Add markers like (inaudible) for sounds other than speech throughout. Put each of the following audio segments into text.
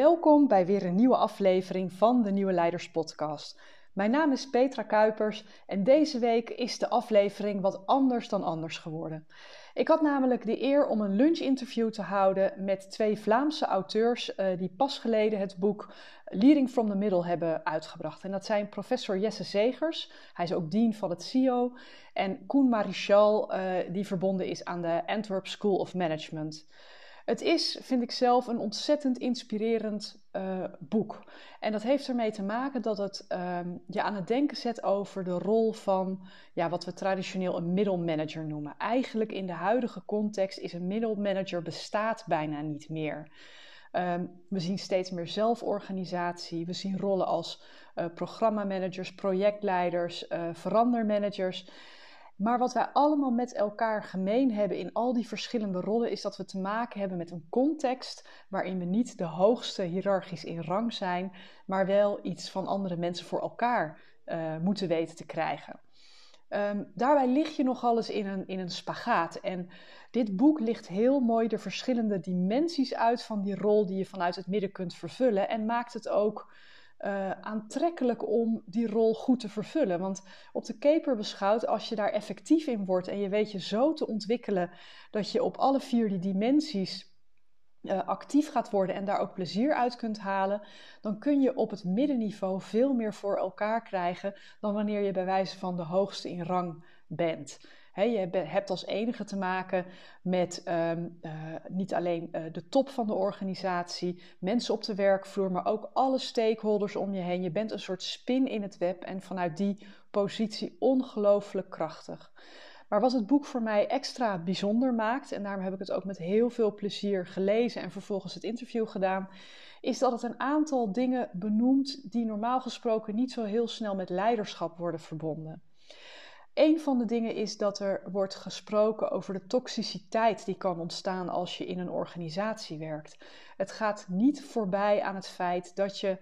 Welkom bij weer een nieuwe aflevering van de Nieuwe Leiders Podcast. Mijn naam is Petra Kuipers en deze week is de aflevering wat anders dan anders geworden. Ik had namelijk de eer om een lunchinterview te houden met twee Vlaamse auteurs uh, die pas geleden het boek Leading from the Middle hebben uitgebracht. En dat zijn professor Jesse Zegers, hij is ook dean van het CIO, en Koen Marichal, uh, die verbonden is aan de Antwerp School of Management. Het is, vind ik zelf, een ontzettend inspirerend uh, boek. En dat heeft ermee te maken dat het um, je aan het denken zet over de rol van ja, wat we traditioneel een middelmanager noemen. Eigenlijk in de huidige context is een middelmanager bestaat bijna niet meer. Um, we zien steeds meer zelforganisatie. We zien rollen als uh, programmamanagers, projectleiders, uh, verandermanagers. Maar wat wij allemaal met elkaar gemeen hebben in al die verschillende rollen, is dat we te maken hebben met een context waarin we niet de hoogste hiërarchisch in rang zijn, maar wel iets van andere mensen voor elkaar uh, moeten weten te krijgen. Um, daarbij lig je nogal eens in een, in een spagaat. En dit boek ligt heel mooi de verschillende dimensies uit van die rol die je vanuit het midden kunt vervullen. En maakt het ook uh, aantrekkelijk om die rol goed te vervullen. Want op de keper beschouwd, als je daar effectief in wordt en je weet je zo te ontwikkelen dat je op alle vier die dimensies uh, actief gaat worden en daar ook plezier uit kunt halen, dan kun je op het middenniveau veel meer voor elkaar krijgen dan wanneer je bij wijze van de hoogste in rang bent je hebt als enige te maken met um, uh, niet alleen uh, de top van de organisatie, mensen op de werkvloer, maar ook alle stakeholders om je heen. Je bent een soort spin in het web en vanuit die positie ongelooflijk krachtig. Maar wat het boek voor mij extra bijzonder maakt, en daarom heb ik het ook met heel veel plezier gelezen en vervolgens het interview gedaan, is dat het een aantal dingen benoemt die normaal gesproken niet zo heel snel met leiderschap worden verbonden. Een van de dingen is dat er wordt gesproken over de toxiciteit die kan ontstaan als je in een organisatie werkt. Het gaat niet voorbij aan het feit dat je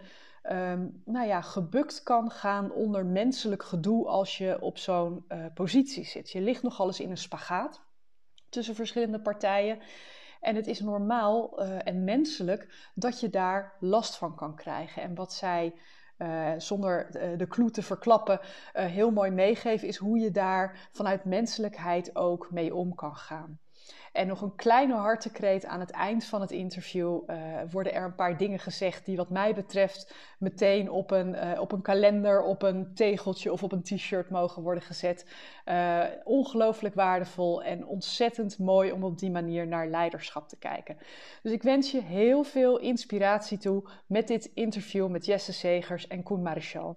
um, nou ja, gebukt kan gaan onder menselijk gedoe als je op zo'n uh, positie zit. Je ligt nogal eens in een spagaat tussen verschillende partijen. En het is normaal uh, en menselijk dat je daar last van kan krijgen. En wat zij uh, zonder de clue te verklappen, uh, heel mooi meegeven, is hoe je daar vanuit menselijkheid ook mee om kan gaan. En nog een kleine hartekreet aan het eind van het interview uh, worden er een paar dingen gezegd die wat mij betreft meteen op een, uh, op een kalender, op een tegeltje of op een t-shirt mogen worden gezet. Uh, ongelooflijk waardevol en ontzettend mooi om op die manier naar leiderschap te kijken. Dus ik wens je heel veel inspiratie toe met dit interview met Jesse Segers en Koen Marichal.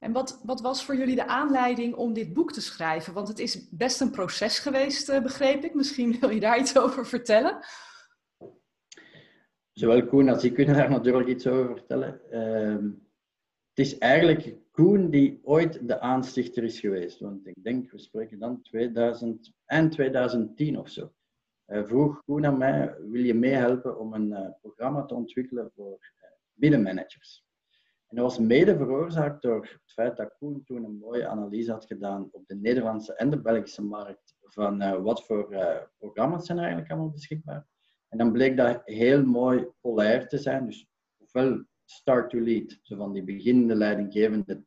En wat, wat was voor jullie de aanleiding om dit boek te schrijven? Want het is best een proces geweest, uh, begreep ik. Misschien wil je daar iets over vertellen. Zowel Koen als ik kunnen daar natuurlijk iets over vertellen. Uh, het is eigenlijk Koen die ooit de aanstichter is geweest. Want ik denk, we spreken dan 2000 en 2010 of zo. Uh, vroeg Koen aan mij, wil je meehelpen om een uh, programma te ontwikkelen voor middenmanagers? En dat was mede veroorzaakt door het feit dat Koen toen een mooie analyse had gedaan op de Nederlandse en de Belgische markt van uh, wat voor uh, programma's zijn er eigenlijk allemaal beschikbaar. En dan bleek dat heel mooi polair te zijn. Dus ofwel start to lead, zo van die beginnende leidinggevende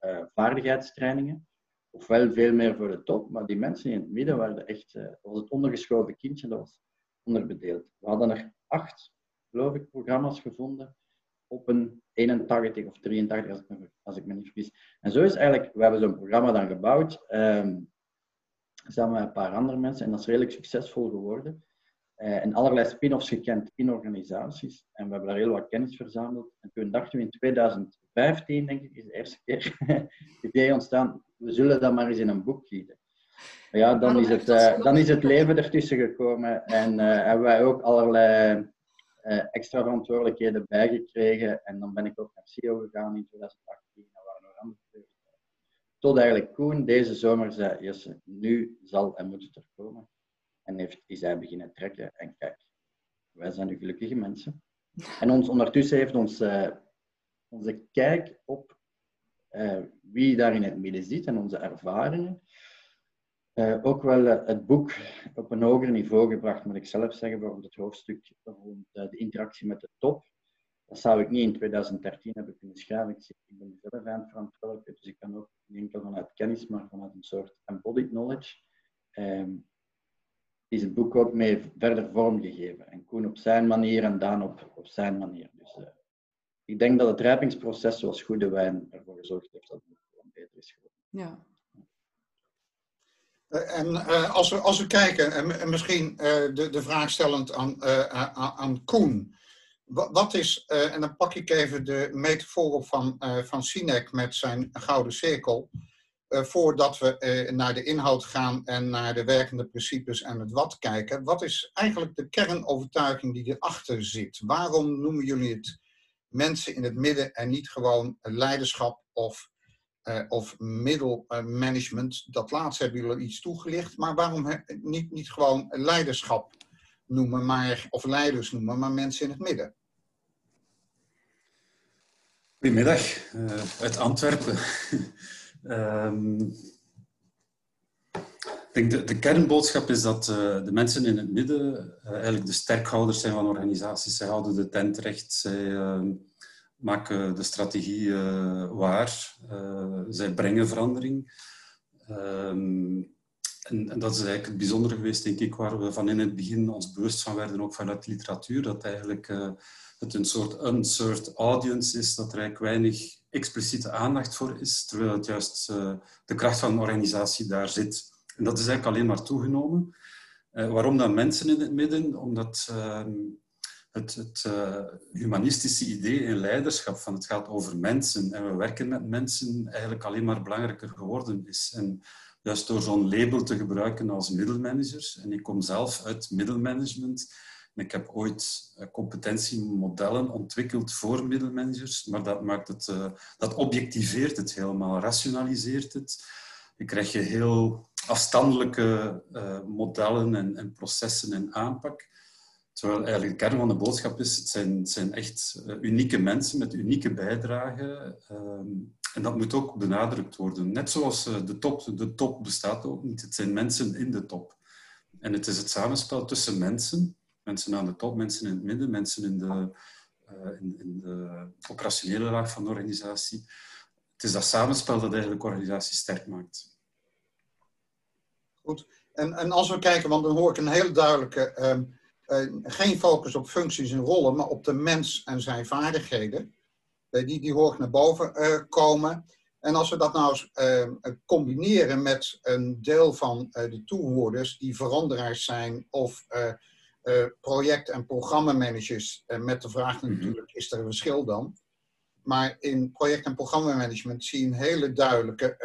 uh, vaardigheidstrainingen, ofwel veel meer voor de top, maar die mensen in het midden waren echt, was het ondergeschoven kindje, dat was onderbedeeld. We hadden er acht, geloof ik, programma's gevonden op een 81 of 83, als ik me, als ik me niet vergis. En zo is eigenlijk, we hebben zo'n programma dan gebouwd, um, samen met een paar andere mensen, en dat is redelijk succesvol geworden. Uh, en allerlei spin-offs gekend in organisaties. En we hebben daar heel wat kennis verzameld. En toen dachten we in 2015, denk ik, is de eerste keer (laughs) het idee ontstaan, we zullen dat maar eens in een boek gieten. Ja, dan is, het, uh, dan is het leven ertussen gekomen en uh, hebben wij ook allerlei extra verantwoordelijkheden bijgekregen. En dan ben ik ook naar CEO gegaan in 2018. En waren nog andere prioriteiten. Tot eigenlijk Koen deze zomer zei, Jesse, nu zal en moet het er komen. En heeft, is hij beginnen trekken. En kijk, wij zijn nu gelukkige mensen. En ons, ondertussen heeft ons, uh, onze kijk op uh, wie daar in het midden zit en onze ervaringen uh, ook wel uh, het boek op een hoger niveau gebracht, moet ik zelf zeggen, bijvoorbeeld het hoofdstuk rond uh, de interactie met de top. Dat zou ik niet in 2013 hebben kunnen schrijven. Ik, ik ben zelf aan verantwoordelijk, dus ik kan ook niet enkel vanuit kennis, maar vanuit een soort embodied knowledge. Um, is het boek ook mee verder vormgegeven. En Koen op zijn manier en Daan op, op zijn manier. Dus ik denk dat het rijpingsproces zoals goede wijn ervoor gezorgd heeft dat het boek beter is geworden. Ja, eh, en uh, als, we, als we kijken, en, misschien uh, de, de vraag stellend aan, aan Koen. Wat is, en dan pak ik even de metafoor op van, van Sinek met zijn gouden cirkel. voordat we naar de inhoud gaan en naar de werkende principes en het wat kijken. Wat is eigenlijk de kernovertuiging die erachter zit? Waarom noemen jullie het mensen in het midden en niet gewoon leiderschap of uh, of middelmanagement. dat laatste hebben jullie iets toegelicht. Maar waarom niet, niet gewoon leiderschap noemen, maar, of leiders noemen, maar mensen in het midden? Goedemiddag, uh, uit Antwerpen. um, (laughs) ik denk de, kernboodschap is dat de mensen in het midden eigenlijk de sterkhouders zijn van organisaties. Zij houden de tent recht, zij ehm, maken de strategie uh, waar. Uh, zij brengen verandering. Um, en, en, dat is eigenlijk het bijzondere geweest, denk ik, waar we van in het begin ons bewust van werden, ook vanuit de literatuur, dat eigenlijk het een soort unserved audience is, dat er eigenlijk weinig expliciete aandacht voor is, terwijl het juist de kracht van een organisatie daar zit. En dat is eigenlijk alleen maar toegenomen. waarom dan mensen in het midden? Omdat ehm, het, het uh, humanistische idee in leiderschap, van het gaat over mensen en we werken met mensen, eigenlijk alleen maar belangrijker geworden is. En juist door zo'n label te gebruiken als middelmanagers, en ik kom zelf uit middelmanagement, en ik heb ooit uh, competentiemodellen ontwikkeld voor middelmanagers, maar dat, maakt het, uh, dat objectiveert het helemaal, rationaliseert het. Je krijg je heel afstandelijke modellen en, en processen en aanpak. Terwijl eigenlijk de kern van de boodschap is, het zijn, zijn echt eh, unieke mensen met unieke bijdragen. Ehm, en dat moet ook benadrukt worden. Net zoals eh, de top, de top bestaat ook niet. Het zijn mensen in de top. En het is het samenspel tussen mensen, mensen aan de top, mensen in het midden, mensen in de, in, in de operationele laag van de organisatie. Het is dat samenspel dat eigenlijk de organisatie sterk maakt. Goed. En, en als we kijken, want dan hoor ik een heel duidelijke... Ehm, uh, geen focus op functies en rollen, maar op de mens en zijn vaardigheden. Uh, die, die hoor ik naar boven uh, komen. En als we dat nou eens combineren met een deel van de toehoorders die veranderaars zijn of project- en programmamanagers, met de vraag mhm. natuurlijk, is er een verschil dan? Maar in project- en programmamanagement zie je een hele duidelijke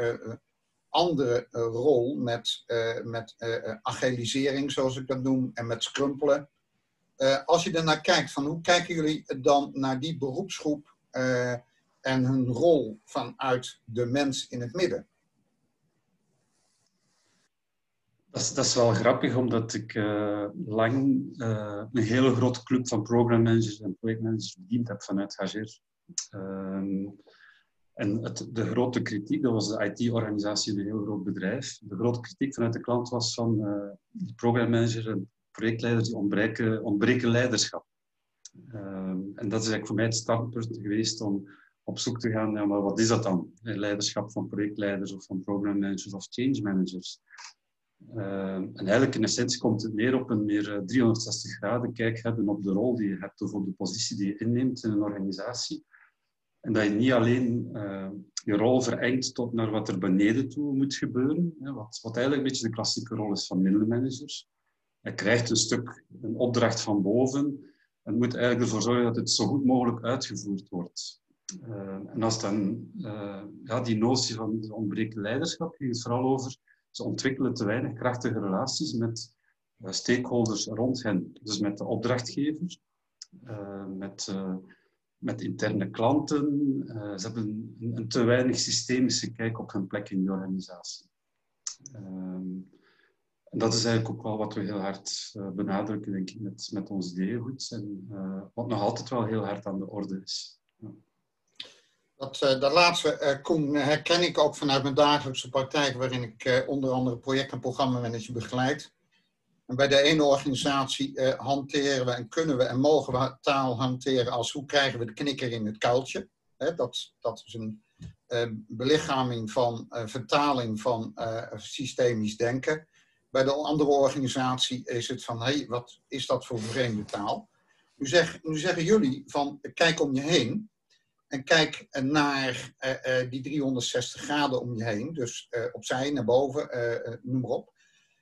andere rol met, met agilisering, zoals ik dat noem, en met scrumpelen. Als je er naar kijkt, van hoe kijken jullie dan naar die beroepsgroep en hun rol vanuit de mens in het midden? Dat is, dat is wel grappig, omdat ik lang een hele grote club van programmanagers en projectmanagers bediend heb vanuit Hager. Ehm, en de grote kritiek, dat was de IT-organisatie, een heel groot bedrijf. De grote kritiek vanuit de klant was van die programmanager en projectleiders die ontbreken, ontbreken leiderschap. Ehm, en dat is eigenlijk voor mij het startpunt geweest om op zoek te gaan naar maar wat is dat dan? Leiderschap van projectleiders of van programmanagers of change managers. Ehm, en eigenlijk in essentie komt het meer op een meer 360 eh, graden kijk hebben op de rol die je hebt of op de positie die je inneemt in een organisatie. En dat je niet alleen uh, je rol verengt tot naar wat er beneden toe moet gebeuren, wat, wat eigenlijk een beetje de klassieke rol is van middelmanagers. Hij krijgt een stuk, een opdracht van boven en moet eigenlijk ervoor zorgen dat het zo goed mogelijk uitgevoerd wordt. Uh, en als dan uh, ja, die notie van ontbreekt leiderschap ging het vooral over, ze ontwikkelen te weinig krachtige relaties met stakeholders rond hen. Dus met de opdrachtgever, met, met interne klanten. ze hebben een, een, te weinig systemische kijk op hun plek in de organisatie. Ehm, en dat is eigenlijk ook wel wat we heel hard uh, benadrukken, denk ik, met, met ons ideeëngoed. En uh, wat nog altijd wel heel hard aan de orde is. Ja. Dat, dat laatste, Koen, herken ik ook vanuit mijn dagelijkse praktijk, waarin ik onder andere project- en programmamanager begeleid. Bij de ene organisatie hanteren we en kunnen we en mogen we taal hanteren als hoe krijgen we de knikker in het kuiltje. dat, dat is een belichaming van vertaling van systemisch denken. Bij de andere organisatie is het van, hé, hey, wat is dat voor vreemde taal? Nu, nu zeggen jullie van, kijk om je heen. En kijk naar die 360 graden om je heen. Dus opzij, naar boven, noem maar op.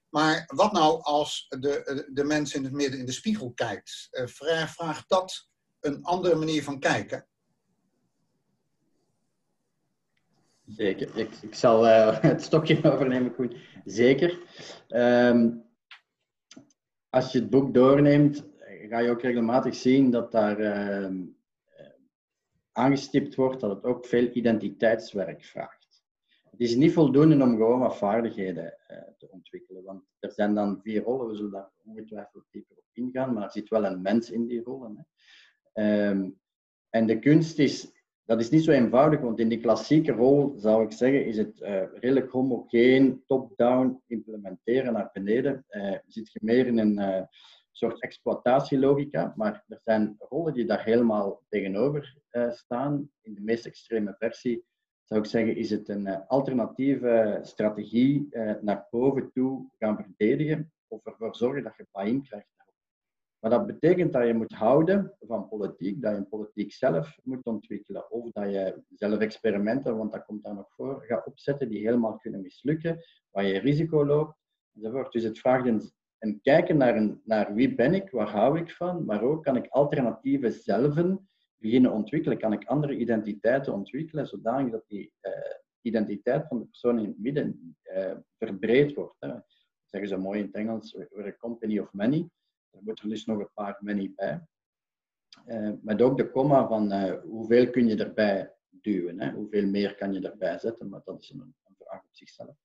Maar wat nou als de, de mens in het midden in de spiegel kijkt? vraag, vraagt dat een andere manier van kijken? Zeker. Ik, ik zal uh, (laughs) het stokje overnemen, Koen. Zeker. Um, als je het boek doorneemt, ga je ook regelmatig zien dat daar uh, aangestipt wordt dat het ook veel identiteitswerk vraagt. Het is niet voldoende om gewoon wat vaardigheden uh, te ontwikkelen, want er zijn dan vier rollen, we zullen daar ongetwijfeld dieper op ingaan, maar er zit wel een mens in die rollen. Hè. Um, en de kunst is dat is niet zo eenvoudig, want in die klassieke rol zou ik zeggen, is het uh, redelijk homogeen, top-down implementeren naar beneden. Uh, zit je meer in een soort exploitatielogica, maar er zijn rollen die daar helemaal tegenover staan. In de meest extreme versie zou ik zeggen, is het een alternatieve strategie naar boven toe gaan verdedigen of ervoor zorgen dat je buy-in krijgt maar dat betekent dat je moet houden van politiek, dat je politiek zelf moet ontwikkelen. Of dat je zelf experimenten, want dat komt daar nog voor, gaat opzetten die helemaal kunnen mislukken, waar je risico loopt, enzovoort. Dus het vraagt een, een kijken naar, een, naar wie ben ik, waar hou ik van, maar ook kan ik alternatieven zelf beginnen ontwikkelen, kan ik andere identiteiten ontwikkelen, zodanig dat die uh, identiteit van de persoon in het midden uh, verbreed wordt. Hè. zeggen ze mooi in het Engels, we're a company of many. Er moet er dus nog een paar many bij. Uh, met ook de komma van hoeveel kun je erbij duwen, hè? hoeveel meer kan je erbij zetten, maar dat is een, een vraag op zichzelf.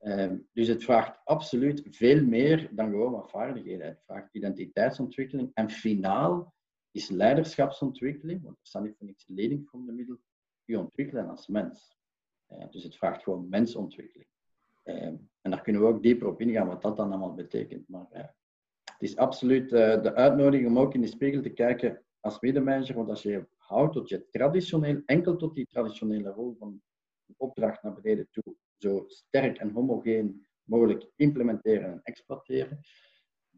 Uh, dus het vraagt absoluut veel meer dan gewoon wat vaardigheden. Het vraagt identiteitsontwikkeling en finaal is leiderschapsontwikkeling, want er staat niet voor niks leading from de middel, je ontwikkelen als mens. dus het vraagt gewoon mensontwikkeling. en daar kunnen we ook dieper op ingaan wat dat dan allemaal betekent. Maar het is absoluut uh, de uitnodiging om ook in de spiegel te kijken als medemanager, want als je houdt tot je traditioneel, enkel tot die traditionele rol van opdracht naar beneden toe, zo sterk en homogeen mogelijk implementeren en exploiteren,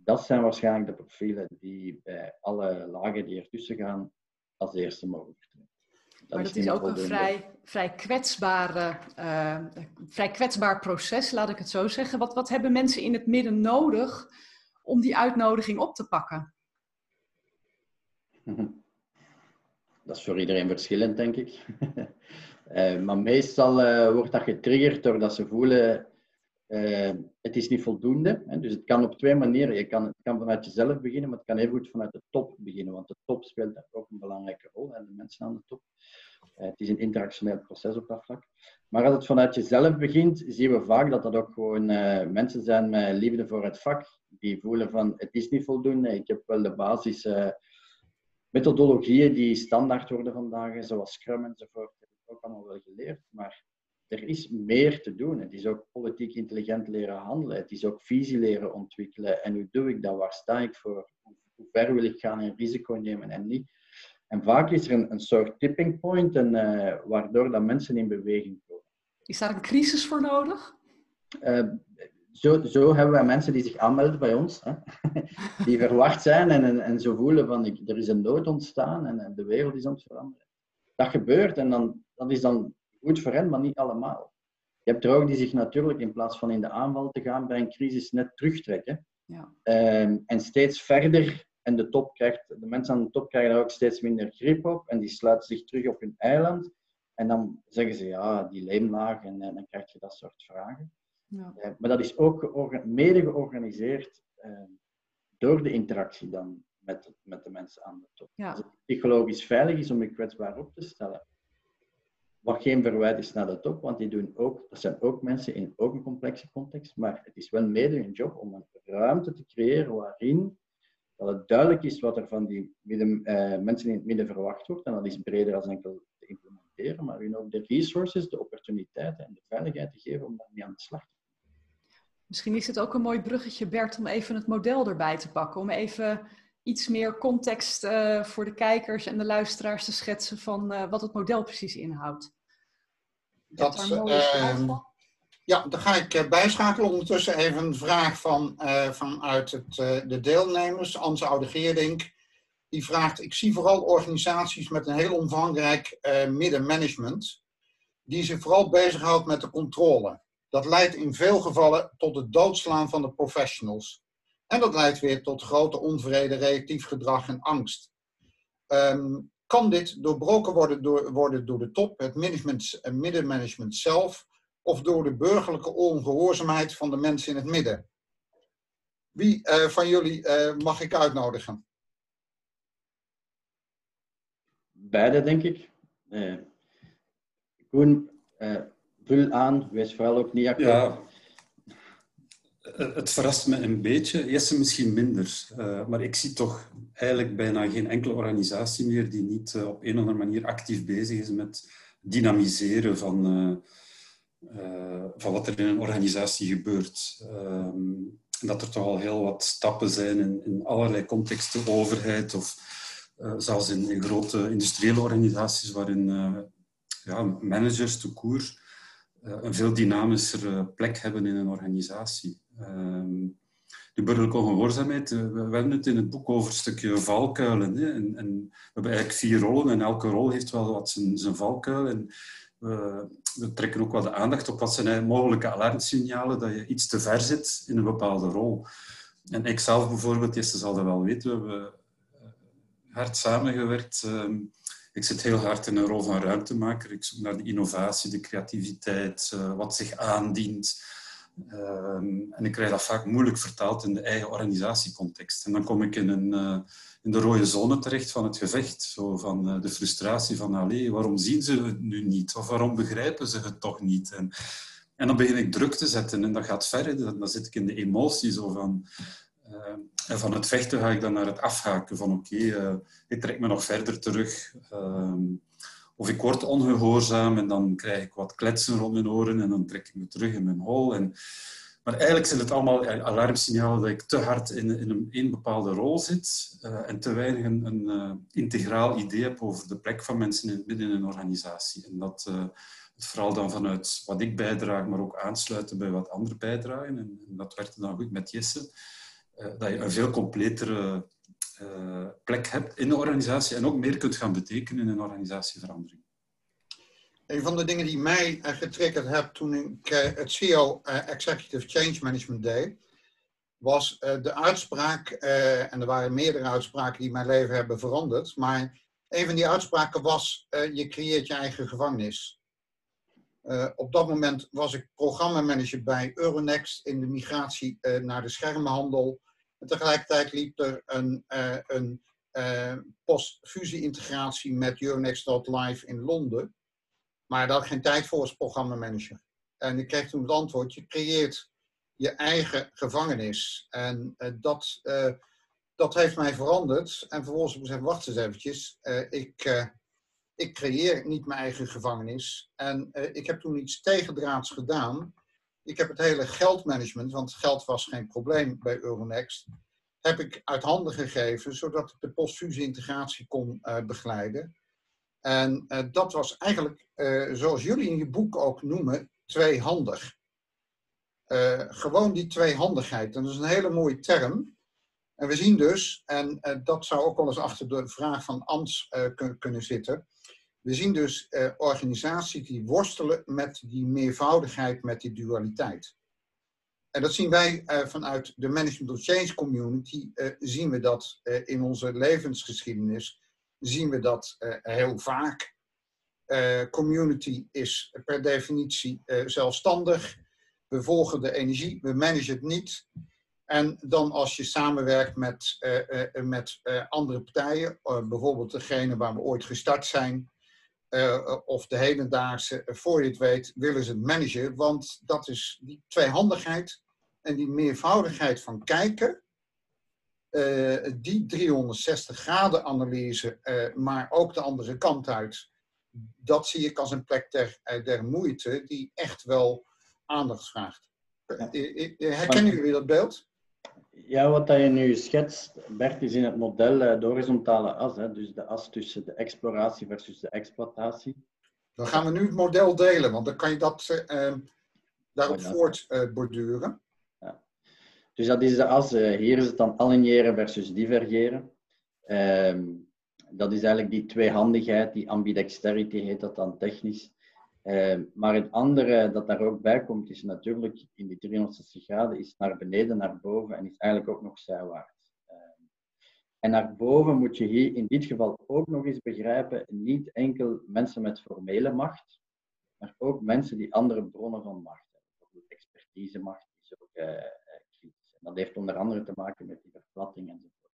dat zijn waarschijnlijk de profielen die bij alle lagen die ertussen gaan als eerste mogen vertrekken. maar dat is ook een vrij, vrij, kwetsbare, uh, vrij kwetsbaar proces, laat ik het zo zeggen. Wat, wat hebben mensen in het midden nodig om die uitnodiging op te pakken? (laughs) Dat is voor iedereen verschillend, denk ik. uh, (laughs) maar meestal uh, wordt dat getriggerd doordat ze voelen uh, het is niet voldoende. Hè? Dus het kan op twee manieren. Je kan, het kan vanuit jezelf beginnen, maar het kan heel goed vanuit de top beginnen. Want de top speelt daar ook een belangrijke rol. En de mensen aan de top. het is een interactioneel proces op dat vlak. Maar als het vanuit jezelf begint, zien we vaak dat dat ook gewoon mensen zijn met liefde voor het vak die voelen van het is niet voldoende. Ik heb wel de basis uh, methodologieën die standaard worden vandaag, zoals Scrum enzovoort, heb ik ook allemaal wel geleerd. Maar er is meer te doen. Het is ook politiek intelligent leren handelen. Het is ook visie leren ontwikkelen. En hoe doe ik dat? Waar sta ik voor? Hoe ver wil ik gaan en risico nemen en niet? En vaak is er een, een soort tipping point en, uh, waardoor dat mensen in beweging komen. Is daar een crisis voor nodig? Uh, zo, zo hebben wij mensen die zich aanmelden bij ons, hè, (laughs) die verwacht zijn en, en, en zo voelen van ik, er is een nood ontstaan en, de wereld is aan het veranderen. Dat gebeurt en dan, dat is dan goed voor hen, maar niet allemaal. Je hebt er ook die zich natuurlijk in plaats van in de aanval te gaan bij een crisis net terugtrekken. Ja. Um, en steeds verder, en de, top krijgt, de mensen aan de top krijgen daar ook steeds minder grip op en die sluiten zich terug op hun eiland. En dan zeggen ze ja, die leemlaag en, en dan krijg je dat soort vragen. Ja. Uh, maar dat is ook mede georganiseerd uh, door de interactie dan met, met de mensen aan de top. Ja. Het psychologisch veilig is om je kwetsbaar op te stellen, wat geen verwijt is naar de top, want die doen ook, dat zijn ook mensen in ook een complexe context, maar het is wel mede een job om een ruimte te creëren waarin dat het duidelijk is wat er van die midden, uh, mensen in het midden verwacht wordt, en dat is breder als enkel te implementeren maar hun ook de resources, de opportuniteiten en de veiligheid te geven om daarmee aan de slag te gaan. Misschien is het ook een mooi bruggetje, Bert, om even het model erbij te pakken. Om even iets meer context uh, voor de kijkers en de luisteraars te schetsen van uh, wat het model precies inhoudt. Dat, uh, ja, dan ga ik bijschakelen. Ondertussen even een vraag van, vanuit het, de deelnemers. Ans Oude Geerdink. Die vraagt, ik zie vooral organisaties met een heel omvangrijk middenmanagement. Die zich vooral bezighoudt met de controle. Dat leidt in veel gevallen tot het doodslaan van de professionals. En dat leidt weer tot grote onvrede, reactief gedrag en angst. Um, kan dit doorbroken worden door, worden door de top, het management, het middenmanagement zelf, of door de burgerlijke ongehoorzaamheid van de mensen in het midden? Wie uh, van jullie uh, mag ik uitnodigen? Beide, denk ik. Uh, Koen, vul aan, wees vooral ook niet akkoord. Ja. Eh, het verrast me een beetje, Jesse misschien minder. Uh, maar ik zie toch eigenlijk bijna geen enkele organisatie meer die niet uh, op een of andere manier actief bezig is met dynamiseren van, van wat er in een organisatie gebeurt. En dat er toch al heel wat stappen zijn in, in allerlei contexten, overheid of zelfs in, in, grote industriële organisaties waarin ja, managers te koer een veel dynamischer plek hebben in een organisatie. Ehm, de burgerlijke ongehoorzaamheid, eh, we, hebben het in het boek over een stukje valkuilen. Hè? En, en, we hebben eigenlijk vier rollen en elke rol heeft wel wat zijn, zijn valkuil. En we, we, trekken ook wel de aandacht op wat zijn mogelijke alarmsignalen dat je iets te ver zit in een bepaalde rol. En ik zelf bijvoorbeeld, Jesse zal dat wel weten, we hebben eh, hard samengewerkt. Ehm, ik zit heel hard in een rol van ruimtemaker. Ik zoek naar de innovatie, de creativiteit, eh, wat zich aandient. Um, en ik krijg dat vaak moeilijk vertaald in de eigen organisatiecontext. En dan kom ik in, een, uh, in de rode zone terecht van het gevecht. Zo van uh, de frustratie van, waarom zien ze het nu niet? Of waarom begrijpen ze het toch niet? En, en dan begin ik druk te zetten en dat gaat verder. Dan, zit ik in de emotie zo van... Uh, en van het vechten ga ik dan naar het afhaken van oké, ik trek me nog verder terug. Ehm, of ik word ongehoorzaam en dan krijg ik wat kletsen rond mijn oren en dan trek ik me terug in mijn hol. En, maar eigenlijk zijn het allemaal alarmsignalen dat ik te hard in, in een, bepaalde rol zit uh, en te weinig een, een uh, integraal idee heb over de plek van mensen in, in een organisatie. En dat uh, het vooral dan vanuit wat ik bijdraag, maar ook aansluiten bij wat anderen bijdragen. En, en dat werkte dan goed met Jesse. dat je een veel completere eh, plek hebt in de organisatie en ook meer kunt gaan betekenen in een organisatieverandering. Een van de dingen die mij uh, getriggerd heeft toen ik uh, het CEO Executive Change Management deed, was de uitspraak, en er waren meerdere uitspraken die mijn leven hebben veranderd, maar een van die uitspraken was, je creëert je eigen gevangenis. op dat moment was ik programmamanager bij Euronext in de migratie naar de schermenhandel en tegelijkertijd liep er een, uh, een uh, post-fusie-integratie met Euronext Live in Londen. Maar daar had geen tijd voor als programmamanager. En ik kreeg toen het antwoord, je creëert je eigen gevangenis. En uh, dat, dat heeft mij veranderd. En vervolgens heb ik gezegd, wacht eens eventjes. ik, ik creëer niet mijn eigen gevangenis. En ik heb toen iets tegendraads gedaan ik heb het hele geldmanagement, want geld was geen probleem bij Euronext, heb ik uit handen gegeven, zodat ik de postfusie-integratie kon uh, begeleiden. En uh, dat was eigenlijk, uh, zoals jullie in je boek ook noemen, tweehandig. gewoon die tweehandigheid. Dat is een hele mooie term. En we zien dus, en dat zou ook wel eens achter de vraag van Ans kunnen zitten, we zien dus uh, organisaties die worstelen met die meervoudigheid, met die dualiteit. En dat zien wij uh, vanuit de Management of Change community, uh, zien we dat in onze levensgeschiedenis, zien we dat heel vaak. community is per definitie zelfstandig. We volgen de energie, we managen het niet. En dan als je samenwerkt met, met andere partijen, bijvoorbeeld degene waar we ooit gestart zijn, uh, of de hedendaagse, eh, voor je het weet, willen ze het managen. Want dat is die tweehandigheid en die meervoudigheid van kijken. Uh, die 360 graden analyse, uh, maar ook de andere kant uit. dat zie ik als een plek der, der moeite die echt wel aandacht vraagt. Herkennen jullie dat beeld? Ja, wat dat je nu schetst, Bert, is in het model de horizontale as. Hè, dus de as tussen de exploratie versus de exploitatie. Dan gaan we nu het model delen, want dan kan je dat uh, daarop oh, voortborduren. ja. Dus dat is de as. hier is het dan aligneren versus divergeren. Ehm, dat is eigenlijk die tweehandigheid, die ambidexterity heet dat dan technisch. Ehm, maar het andere dat daar ook bij komt, is natuurlijk in die 360 graden, is naar beneden, naar boven en is eigenlijk ook nog zijwaarts. Ehm, en naar boven moet je hier in dit geval ook nog eens begrijpen, niet enkel mensen met formele macht, maar ook mensen die andere bronnen van macht hebben. Bijvoorbeeld expertisemacht is ook uh, kritisch. En dat heeft onder andere te maken met die verplatting enzovoort.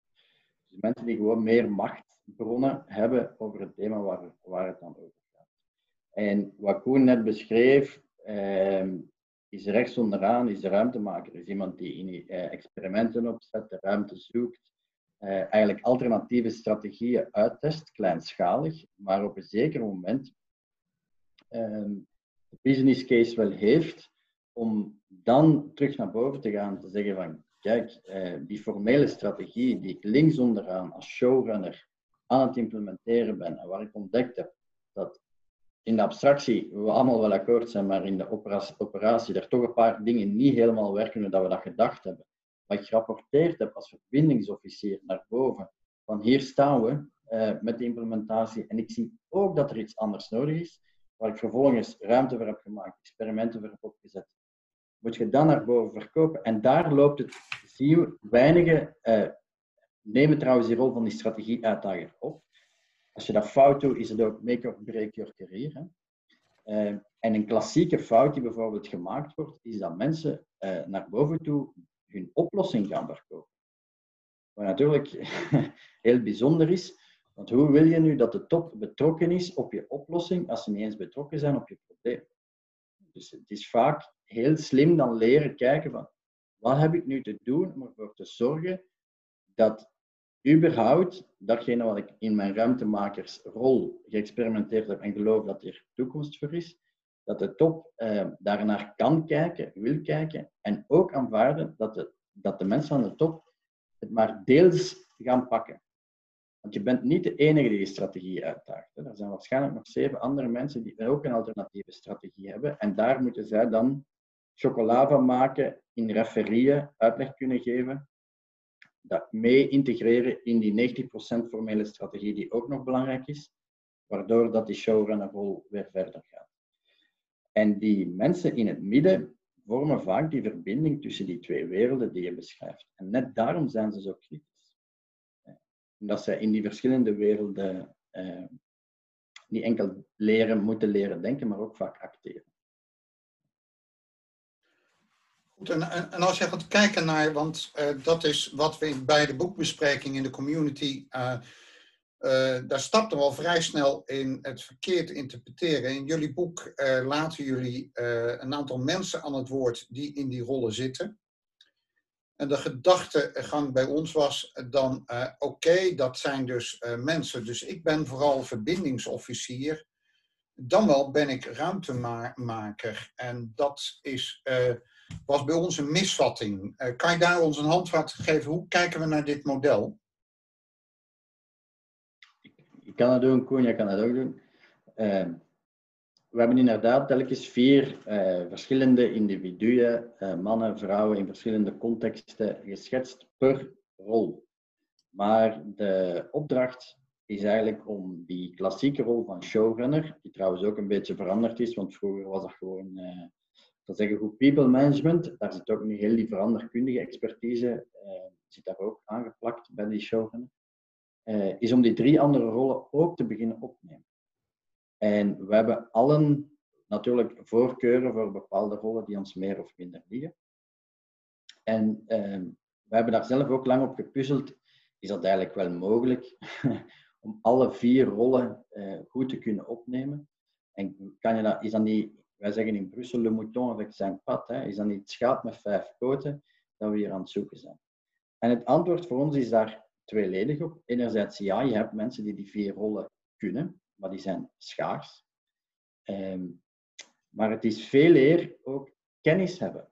Dus mensen die gewoon meer machtbronnen hebben over het thema waar, waar het dan over en wat Koen net beschreef, uh, is rechts onderaan, is de ruimtemaker. Is iemand die uh, experimenten opzet, de ruimte zoekt, uh, eigenlijk alternatieve strategieën uittest, kleinschalig, maar op een zeker moment um, de business case wel heeft om dan terug naar boven te gaan, te zeggen van, kijk, uh, die formele strategie die ik links onderaan als showrunner aan het implementeren ben en waar ik ontdekt heb dat in de abstractie we allemaal wel akkoord zijn, maar in de operatie, er toch een paar dingen niet helemaal werken dat we dat gedacht hebben. Wat ik gerapporteerd heb als verbindingsofficier naar boven, van hier staan we uh, met de implementatie en ik zie ook dat er iets anders nodig is, waar ik vervolgens ruimte voor heb gemaakt, experimenten voor heb opgezet. Moet je dan naar boven verkopen en daar loopt het, zie je, weinige uh, nemen trouwens die rol van die strategie-uitdager op. Als je dat fout doet, is het ook make or break your career. Hè? Uh, en een klassieke fout die bijvoorbeeld gemaakt wordt, is dat mensen uh, naar boven toe hun oplossing gaan verkopen. Wat natuurlijk (laughs) heel bijzonder is, want hoe wil je nu dat de top betrokken is op je oplossing als ze niet eens betrokken zijn op je probleem? Dus het is vaak heel slim dan leren kijken van wat heb ik nu te doen om ervoor te zorgen dat überhaupt datgene wat ik in mijn ruimtemakersrol geëxperimenteerd heb en geloof dat er toekomst voor is, dat de top eh, daarnaar kan kijken, wil kijken en ook aanvaarden dat de, dat de mensen aan de top het maar deels gaan pakken. Want je bent niet de enige die die strategie uitdaagt. Er zijn waarschijnlijk nog zeven andere mensen die ook een alternatieve strategie hebben en daar moeten zij dan chocola van maken, in referieën uitleg kunnen geven dat mee integreren in die 90% formele strategie die ook nog belangrijk is, waardoor dat die showrunner-rol weer verder gaat. En die mensen in het midden vormen vaak die verbinding tussen die twee werelden die je beschrijft. En net daarom zijn ze zo kritisch. Omdat zij in die verschillende werelden eh, niet enkel leren, moeten leren denken, maar ook vaak acteren. En, en, als je gaat kijken naar, want uh, dat is wat we bij de boekbespreking in de community, uh, uh, daar stapten we al vrij snel in het verkeerd interpreteren. In jullie boek laten jullie een aantal mensen aan het woord die in die rollen zitten. En de gedachtegang bij ons was dan, oké, dat zijn dus mensen. Dus ik ben vooral verbindingsofficier. Dan wel ben ik ruimtemaker. En dat is was bij ons een misvatting. Uh, kan je daar ons een handvat geven? Hoe kijken we naar dit model? Ik kan dat doen, Koen, jij kan dat ook doen. Uh, we hebben inderdaad telkens vier uh, verschillende individuen, mannen, vrouwen in verschillende contexten geschetst per rol. Maar de opdracht is eigenlijk om die klassieke rol van showrunner, die trouwens ook een beetje veranderd is, want vroeger was dat gewoon dat zeggen goed people management, daar zit ook nu heel die veranderkundige expertise, uh, zit daar ook aangeplakt bij die showrunner, uh, is om die drie andere rollen ook te beginnen opnemen. En we hebben allen natuurlijk voorkeuren voor bepaalde rollen die ons meer of minder liggen. En uh, we hebben daar zelf ook lang op gepuzzeld, is dat eigenlijk wel mogelijk (laughs) om alle vier rollen goed te kunnen opnemen. En kan je dat, is dat niet wij zeggen in Brussel, le mouton avec zijn pad. Hè. Is dat niet het schaap met vijf poten dat we hier aan het zoeken zijn? En het antwoord voor ons is daar tweeledig op. Enerzijds, ja, je hebt mensen die die vier rollen kunnen, maar die zijn schaars. Ehm, maar het is veel eer ook kennis hebben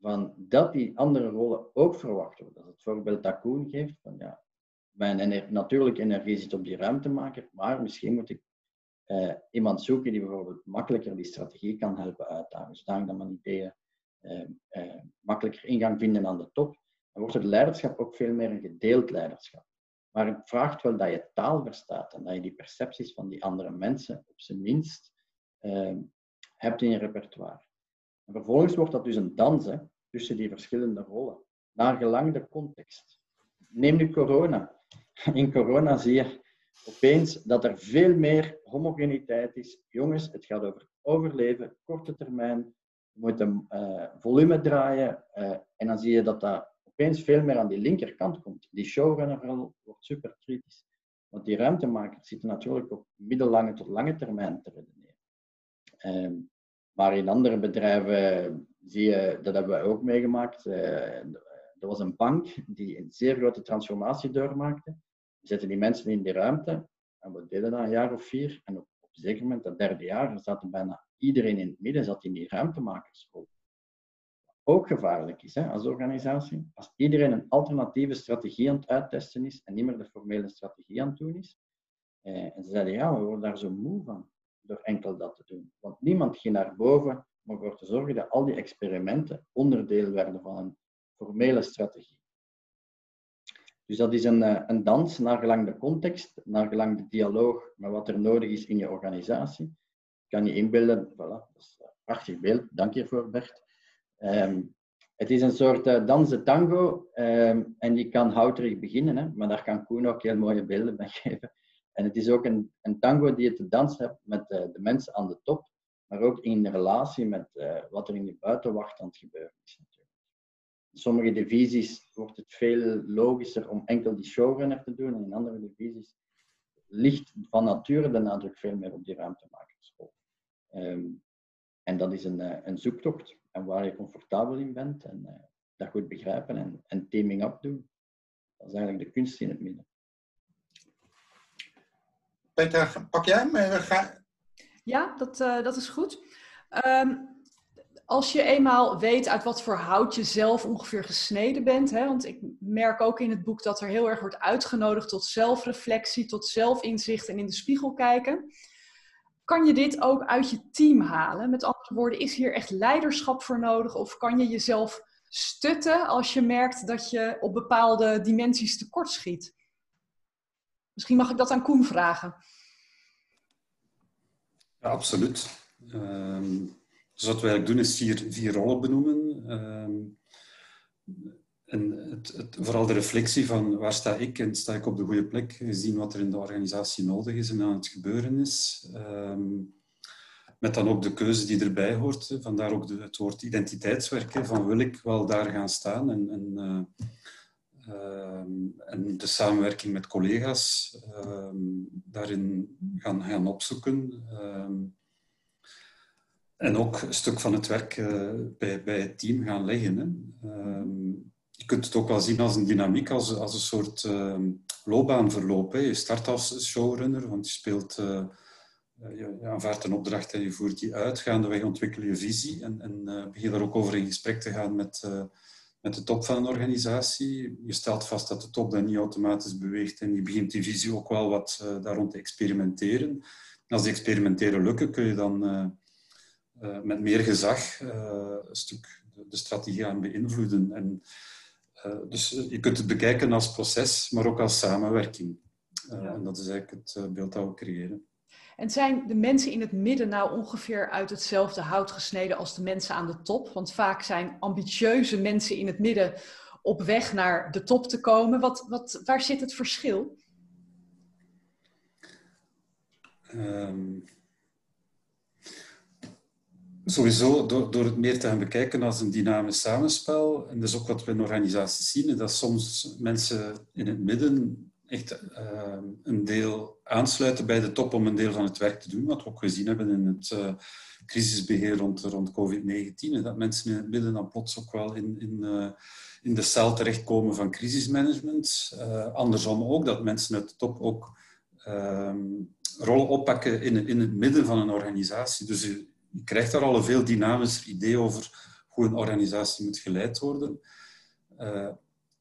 van dat die andere rollen ook verwacht worden. Dat het voorbeeld dat geeft, van ja, mijn natuurlijke energie zit op die ruimtemaker, maar misschien moet ik uh, iemand zoeken die bijvoorbeeld makkelijker die strategie kan helpen uitdagen, zodat dan mijn ideeën uh, uh, makkelijker ingang vinden aan de top. Dan wordt het leiderschap ook veel meer een gedeeld leiderschap. Maar het vraagt wel dat je taal verstaat en dat je die percepties van die andere mensen op zijn minst ehm, hebt in je repertoire. En vervolgens wordt dat dus een dans hè, tussen die verschillende rollen, naar gelang de context. Neem nu corona. In corona zie je opeens dat er veel meer homogeniteit is. Jongens, het gaat over overleven, korte termijn. We moeten uh, volume draaien. Uh, en dan zie je dat dat opeens veel meer aan die linkerkant komt. Die showrunner wordt super kritisch. Want die ruimtemakers zitten natuurlijk op middellange tot lange termijn te redeneren. Um, maar in andere bedrijven zie je, dat hebben we ook meegemaakt. Uh, er was een bank die een zeer grote transformatie doormaakte. Zetten die mensen in die ruimte en we deden dat een jaar of vier. En op, op een zeker moment, dat derde jaar, zat bijna iedereen in het midden zat in die ruimtemakersrol ook gevaarlijk is hè, als organisatie. Als iedereen een alternatieve strategie aan het uittesten is en niet meer de formele strategie aan het doen is. Eh, en ze zeiden, ja, we worden daar zo moe van door enkel dat te doen. Want niemand ging naar boven om ervoor te zorgen dat al die experimenten onderdeel werden van een formele strategie. Dus dat is een, eh, een dans naar gelang de context, naar gelang de dialoog met wat er nodig is in je organisatie. Ik kan je inbeelden, voilà, dat is een prachtig beeld, dank je voor Bert. Um, het is een soort uh, tango um, en je kan houterig beginnen, hè, maar daar kan Koen ook heel mooie beelden bij (laughs) geven. En het is ook een, een tango die je te dansen hebt met uh, de mensen aan de top, maar ook in relatie met wat er in de buitenwacht aan het gebeuren is. Sommige divisies wordt het veel logischer om enkel die showrunner te doen en in andere divisies ligt van nature de nadruk veel meer op die ruimtemakersrol. Um, en dat is een, een zoektocht en waar je comfortabel in bent en uh, dat goed begrijpen en, en teaming up doen. Dat is eigenlijk de kunst in het midden. Peter, pak jij hem? Ga... Ja, dat, uh, dat is goed. Um, als je eenmaal weet uit wat voor hout je zelf ongeveer gesneden bent, hè, want ik merk ook in het boek dat er heel erg wordt uitgenodigd tot zelfreflectie, tot zelfinzicht en in de spiegel kijken. Kan je dit ook uit je team halen? Met andere woorden, is hier echt leiderschap voor nodig? Of kan je jezelf stutten als je merkt dat je op bepaalde dimensies tekortschiet? Misschien mag ik dat aan Koen vragen. Ja, absoluut. Um, dus wat we eigenlijk doen is vier, vier rollen benoemen. Um, en het, het, vooral de reflectie van waar sta ik en sta ik op de goede plek, gezien wat er in de organisatie nodig is en aan het gebeuren is. Um, met dan ook de keuze die erbij hoort. Vandaar ook het woord identiteitswerken. Van wil ik wel daar gaan staan en, en, um, en de samenwerking met collega's daarin gaan, gaan opzoeken. En ook een stuk van het werk uh, bij, bij het team gaan leggen. Hè je kunt het ook wel zien als een dynamiek, als, als een soort uh, loopbaanverloop. Hè. Je start als showrunner, want je speelt, uh, je, aanvaardt een opdracht en je voert die uit. Gaandeweg ontwikkel je visie en, en uh, begin daar ook over in gesprek te gaan met, met de top van een organisatie. Je stelt vast dat de top dan niet automatisch beweegt en je begint die visie ook wel wat daar rond te experimenteren. En als die experimenteren lukken, kun je dan met meer gezag een stuk de strategie aan beïnvloeden. En eh, dus je kunt het bekijken als proces, maar ook als samenwerking. En dat is eigenlijk het eh, beeld dat we creëren. En zijn de mensen in het midden nou ongeveer uit hetzelfde hout gesneden als de mensen aan de top? Want vaak zijn ambitieuze mensen in het midden op weg naar de top te komen. Wat, wat, waar zit het verschil? Um, Sowieso door, door het meer te gaan bekijken als een dynamisch samenspel. En dat is ook wat we in organisaties zien, dat soms mensen in het midden echt uh, een deel aansluiten bij de top om een deel van het werk te doen. Wat we ook gezien hebben in het uh, crisisbeheer rond, rond COVID-19. Dat mensen in het midden dan plots ook wel in, in, uh, in de cel terechtkomen van crisismanagement. andersom ook, dat mensen uit de top ook ehm, rollen oppakken in, in het midden van een organisatie. Dus je krijgt daar al een veel dynamischer idee over hoe een organisatie moet geleid worden. Uh,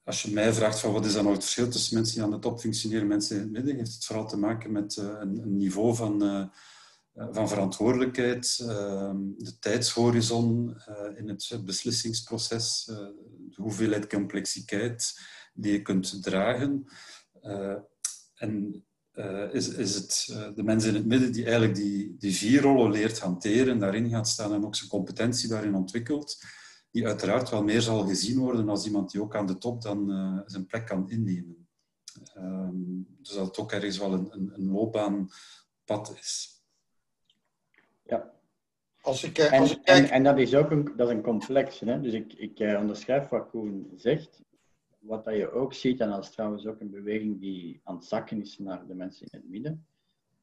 als je mij vraagt van wat is dan nou het verschil tussen mensen die aan de top functioneren en mensen in het midden, heeft het vooral te maken met uh, een, niveau van, uh, van verantwoordelijkheid, de tijdshorizon in het beslissingsproces, de hoeveelheid complexiteit die je kunt dragen. en is, is het de mensen in het midden die eigenlijk die, die vier rollen leert hanteren, daarin gaat staan en ook zijn competentie daarin ontwikkelt die uiteraard wel meer zal gezien worden als iemand die ook aan de top dan uh, zijn plek kan innemen. Um, dus dat het ook ergens wel een, een, een loopbaanpad is. Ja. Als ik, als en, ik kijk... en, en, dat is ook een, dat is een complex. Hè? Dus ik, ik onderschrijf wat Koen zegt. Wat dat je ook ziet, en dat is trouwens ook een beweging die aan het zakken is naar de mensen in het midden,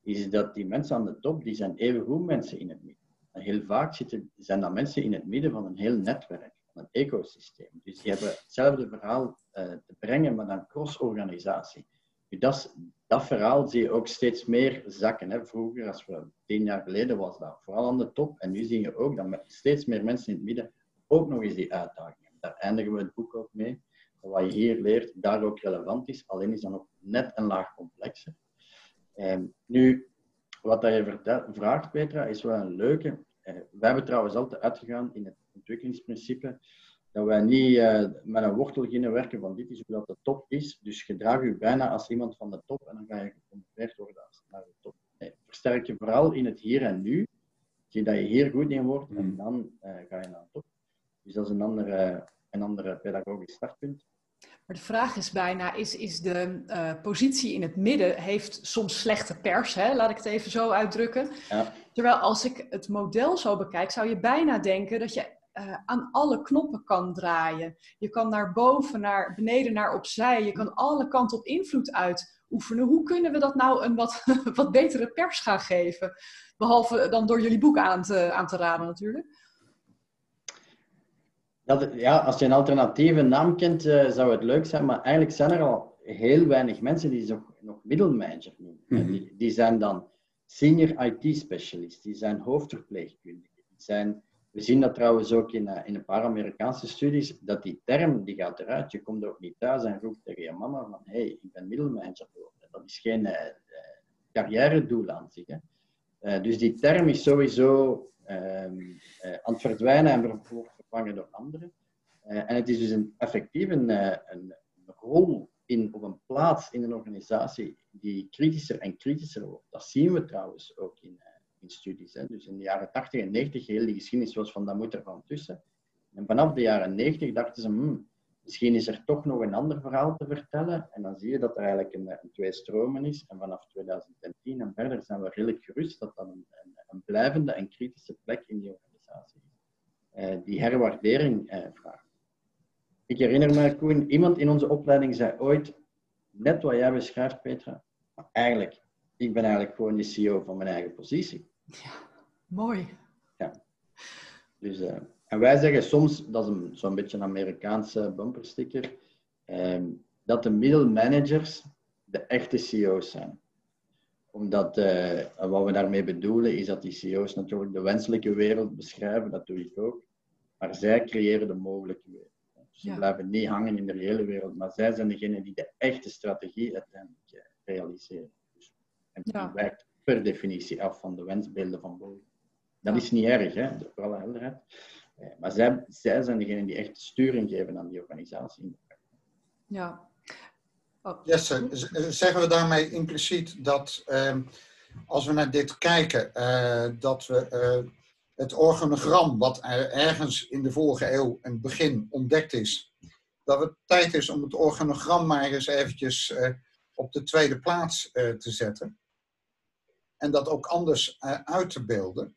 is dat die mensen aan de top, die zijn evengoed mensen in het midden heel vaak zitten, zijn dat mensen in het midden van een heel netwerk, van een ecosysteem. Dus die hebben hetzelfde verhaal uh, te brengen, maar dan cross-organisatie. Dat, dat verhaal zie je ook steeds meer zakken. Hè. Vroeger, als we tien jaar geleden, was dat vooral aan de top. En nu zie je ook dat steeds meer mensen in het midden ook nog eens die uitdaging hebben. Daar eindigen we het boek ook mee. Wat je hier leert, daar ook relevant is. Alleen is dat nog net een laag complexer. Um, nu, wat je vraagt, Petra, is wel een leuke. Uh, wij hebben trouwens altijd uitgegaan in het ontwikkelingsprincipe dat wij niet uh, met een wortel beginnen werken van dit is hoe dat de top is. Dus gedraag je bijna als iemand van de top en dan ga je gecontroleerd worden als naar de top. Nee, versterk je vooral in het hier en nu. Zie dat je hier goed in wordt en dan uh, ga je naar de top. Dus dat is een andere, een andere pedagogisch startpunt. Maar de vraag is bijna, is, is de uh, positie in het midden heeft soms slechte pers, hè? laat ik het even zo uitdrukken. Ja. Terwijl als ik het model zo bekijk, zou je bijna denken dat je uh, aan alle knoppen kan draaien. Je kan naar boven, naar beneden, naar opzij. Je kan alle kanten op invloed uitoefenen. Hoe kunnen we dat nou een wat, (laughs) wat betere pers gaan geven? Behalve dan door jullie boek aan te, aan te raden natuurlijk. Dat, ja, als je een alternatieve naam kent, uh, zou het leuk zijn. Maar eigenlijk zijn er al heel weinig mensen die nog, nog middelmanager noemen. Mm -hmm. die, die, zijn dan senior IT-specialist, die zijn hoofdverpleegkundigen. Die zijn, we zien dat trouwens ook in, uh, in een paar Amerikaanse studies, dat die term die gaat eruit. Je komt ook niet thuis en roept tegen je mama van hé, hey, ik ben middelmanager geworden. Dat is geen uh, carrière doel aan zich. Hè. dus die term is sowieso ehm, aan het verdwijnen en vervangen door anderen. Uh, en het is dus een, effectief een, uh, een, rol in, op een plaats in een organisatie die kritischer en kritischer wordt. Dat zien we trouwens ook in, uh, in studies. Hè. Dus in de jaren 80 en 90, heel die geschiedenis was van dat moet er van tussen. En vanaf de jaren 90 dachten ze, hmm, misschien is er toch nog een ander verhaal te vertellen. En dan zie je dat er eigenlijk een, een twee stromen is. En vanaf 2010 en verder zijn we redelijk gerust dat dat een, een, een blijvende en kritische plek in die organisatie is. Eh, die herwaardering eh, vraagt. Ik herinner me, Koen, iemand in onze opleiding zei ooit, net wat jij beschrijft, Petra, maar eigenlijk, ik ben eigenlijk gewoon de CEO van mijn eigen positie. Ja, mooi. Ja. Dus, uh, en wij zeggen soms, dat is zo'n beetje een Amerikaanse bumpersticker, uh, dat de middelmanagers de echte CEO's zijn omdat uh, wat we daarmee bedoelen is dat die CEO's natuurlijk de wenselijke wereld beschrijven, dat doe ik ook. Maar zij creëren de mogelijke wereld. Dus ze blijven niet hangen in de reële wereld, maar zij zijn degene die de echte strategie uiteindelijk uh, realiseren. Dus, en die ja. wijkt per definitie af van de wensbeelden van boven. Dat is niet erg, hè, voor alle helderheid. Uh, maar zij, zij zijn degene die echt sturing geven aan die organisatie. Ja, Oh. Jesse, zeggen we daarmee impliciet dat uh, als we naar dit kijken, uh, dat we uh, het organogram, wat er ergens in de vorige eeuw een begin ontdekt is, dat het tijd is om het organogram maar eens eventjes op de tweede plaats te zetten. En dat ook anders uit te beelden.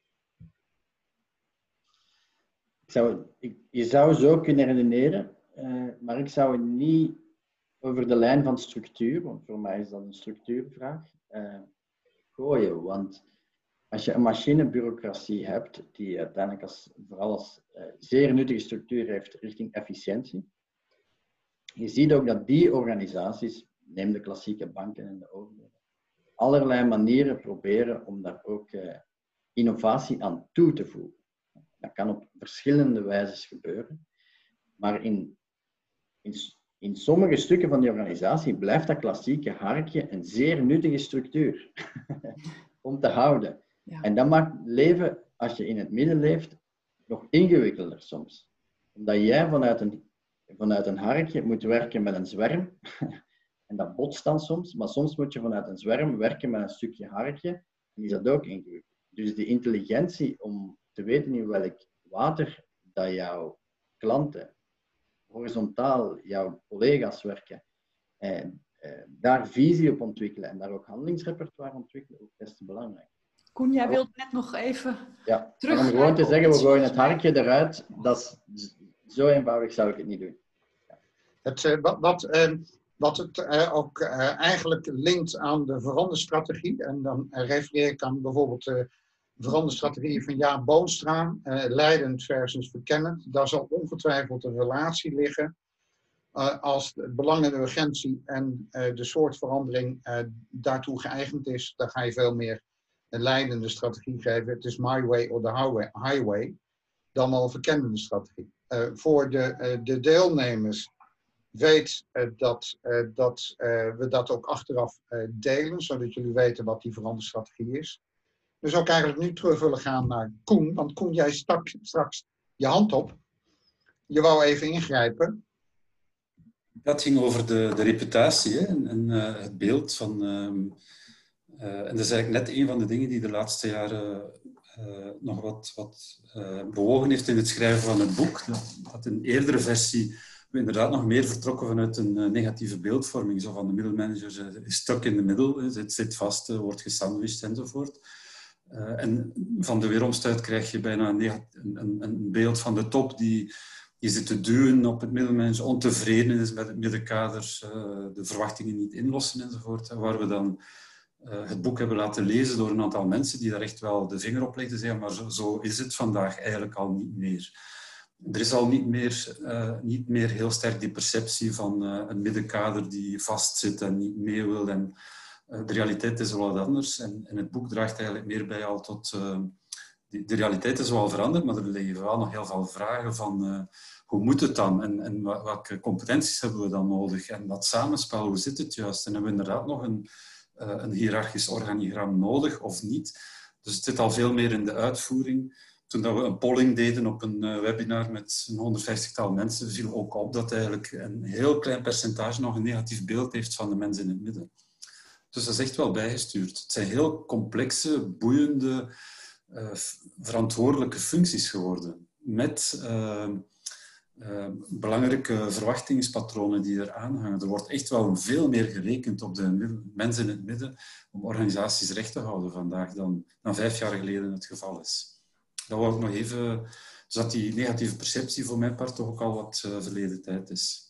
Zou, je zou zo kunnen redeneren, maar ik zou het niet over de lijn van structuur, want voor mij is dat een structuurvraag, gooien. Want als je een machinebureaucratie hebt, die uiteindelijk als, vooral als uh, zeer nuttige structuur heeft richting efficiëntie, je ziet ook dat die organisaties, neem de klassieke banken en de overheden, allerlei manieren proberen om daar ook uh, innovatie aan toe te voegen. Dat kan op verschillende wijzes gebeuren. Maar in, in, in sommige stukken van die organisatie blijft dat klassieke harkje een zeer nuttige structuur (laughs) om te houden. En dat maakt leven, als je in het midden leeft, nog ingewikkelder soms. Omdat jij vanuit een, vanuit een harkje moet werken met een zwerm. (laughs) en dat botst dan soms. Maar soms moet je vanuit een zwerm werken met een stukje harkje. En is dat ook ingewikkeld. Dus die intelligentie om te weten in welk water dat jouw klanten horizontaal, jouw collega's werken, en eh, daar visie op ontwikkelen en daar ook handelingsrepertoire ontwikkelen, ook best belangrijk. Koen, jij wilt net nog even ja, terug. Om gewoon te zeggen, we gooien het harkje eruit, dat is, zo eenvoudig zou ik het niet doen. Ja. Het, uh, wat, wat, uh, wat het uh, ook eigenlijk linkt aan de veranderstrategie, en dan refereer ik aan bijvoorbeeld de veranderstrategie van Jaap Boonstra, leidend versus verkennend. Daar zal ongetwijfeld een relatie liggen. als het belang en de urgentie en de soort verandering daartoe geëigend is, dan ga je veel meer een leidende strategie geven. Het is my way or the highway. Dan al een verkennende strategie. Uh, voor de, uh, de deelnemers weet uh, dat, dat we dat ook achteraf delen, zodat jullie weten wat die veranderde strategie is. Zou ik eigenlijk nu terug willen gaan naar Koen, want Koen, jij stak straks je hand op. Je wou even ingrijpen. Dat ging over de, de reputatie hè? en, het beeld van ehm, en dat is eigenlijk net een van de dingen die de laatste jaren uh, nog wat, wat uh, bewogen heeft in het schrijven van het boek. Dat, dat in eerdere versie we inderdaad nog meer vertrokken vanuit een negatieve beeldvorming. Zo van de middelmanager is stuk in de middel, zit, zit vast, wordt gesandwiched enzovoort. en van de weeromstuit krijg je bijna een, een, een, beeld van de top die, die zit te duwen op het middelmanager, ontevreden is met het middenkader, de verwachtingen niet inlossen enzovoort. Waar we dan het boek hebben laten lezen door een aantal mensen die daar echt wel de vinger op legden. Zeggen, maar zo, is het vandaag eigenlijk al niet meer. Er is al niet meer, uh, niet meer heel sterk die perceptie van uh, een middenkader die vastzit en niet mee wil. En, de realiteit is wel wat anders. En, het boek draagt eigenlijk meer bij al tot... Die, de realiteit is wel veranderd, maar er liggen wel nog heel veel vragen van hoe moet het dan? En, en welke competenties hebben we dan nodig? En dat samenspel, hoe zit het juist? En hebben we inderdaad nog een eh, een hiërarchisch organigram nodig of niet. Dus het zit al veel meer in de uitvoering. Toen dat we een polling deden op een eh, webinar met een 150-tal mensen, viel ook op dat eigenlijk een heel klein percentage nog een negatief beeld heeft van de mensen in het midden. Dus dat is echt wel bijgestuurd. Het zijn heel complexe, boeiende, uh, verantwoordelijke functies geworden. Met uh, belangrijke verwachtingspatronen die er hangen. Er wordt echt wel veel meer gerekend op de mensen in het midden om organisaties recht te houden vandaag dan, dan vijf jaar geleden het geval is. Dat wou ik nog even, zodat die negatieve perceptie voor mijn part toch ook al wat uh, verleden tijd is.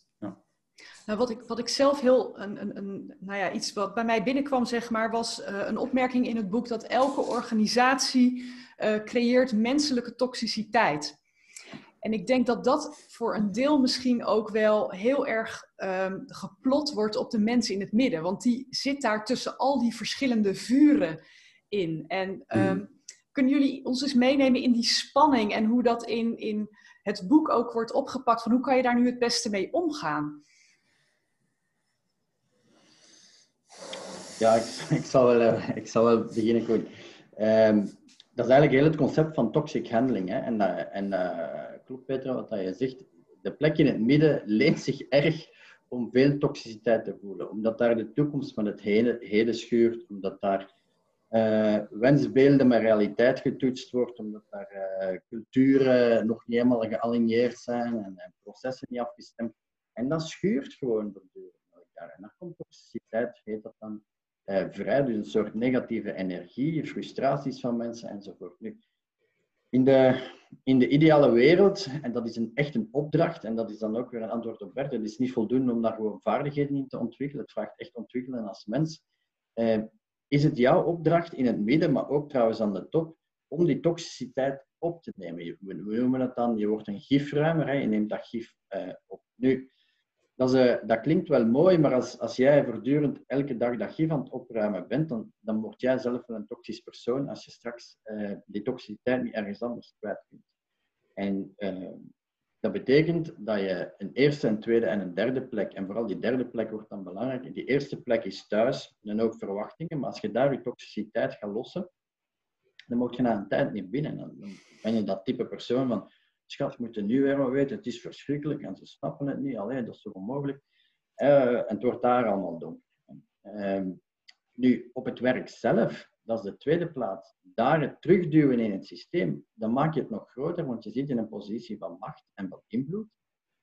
Nou, wat, ik, wat ik zelf heel, een, een, een, nou ja, iets wat bij mij binnenkwam, zeg maar, was uh, een opmerking in het boek dat elke organisatie creëert menselijke toxiciteit. En ik denk dat dat voor een deel misschien ook wel heel erg um, geplot wordt op de mensen in het midden. Want die zit daar tussen al die verschillende vuren in. En um, kunnen jullie ons eens meenemen in die spanning en hoe dat in, in het boek ook wordt opgepakt? Van hoe kan je daar nu het beste mee omgaan? Ja, ik, (laughs) ik zal, wel, uh, ik zal wel beginnen. Goed. Um, dat is eigenlijk heel het concept van toxic handling. Hè? En, uh, en uh, klopt, Petra, wat je zegt. De plek in het midden leent zich erg om veel toxiciteit te voelen. Omdat daar de toekomst van het heden, heden schuurt, omdat daar uh, wensbeelden met realiteit getoetst wordt, omdat daar uh, culturen nog niet helemaal gealigneerd zijn en, en, processen niet afgestemd. En dat schuurt gewoon voortdurend. En dan komt toxiciteit, heet dat dan, uh, vrij. Dus een soort negatieve energie, frustraties van mensen enzovoort. In de, in de ideale wereld, en dat is een, echt een opdracht, en dat is dan ook weer een antwoord op Bert, het is niet voldoende om daar gewoon vaardigheden in te ontwikkelen, het vraagt echt ontwikkelen als mens. Eh, is het jouw opdracht in het midden, maar ook trouwens aan de top, om die toxiciteit op te nemen? We, noemen het dan, je wordt een gifruimer, hè, je neemt dat gif eh, op. Nu, dat, is, dat klinkt wel mooi, maar als, als jij voortdurend elke dag dat gif aan het opruimen bent, dan, dan word jij zelf wel een toxisch persoon als je straks die toxiciteit niet ergens anders kwijt kunt. En dat betekent dat je een eerste, een tweede en een derde plek, en vooral die derde plek wordt dan belangrijk. Die eerste plek is thuis en ook verwachtingen, maar als je daar je toxiciteit gaat lossen, dan moet je na een tijd niet binnen. Dan ben je dat type persoon van, schat, moet nu maar weten, het is verschrikkelijk en ze snappen het niet, alleen dat is toch onmogelijk. Uh, en het wordt daar allemaal donker. Uh, nu, op het werk zelf dat is de tweede plaats. Daar het terugduwen in het systeem, dan maak je het nog groter, want je zit in een positie van macht en van invloed.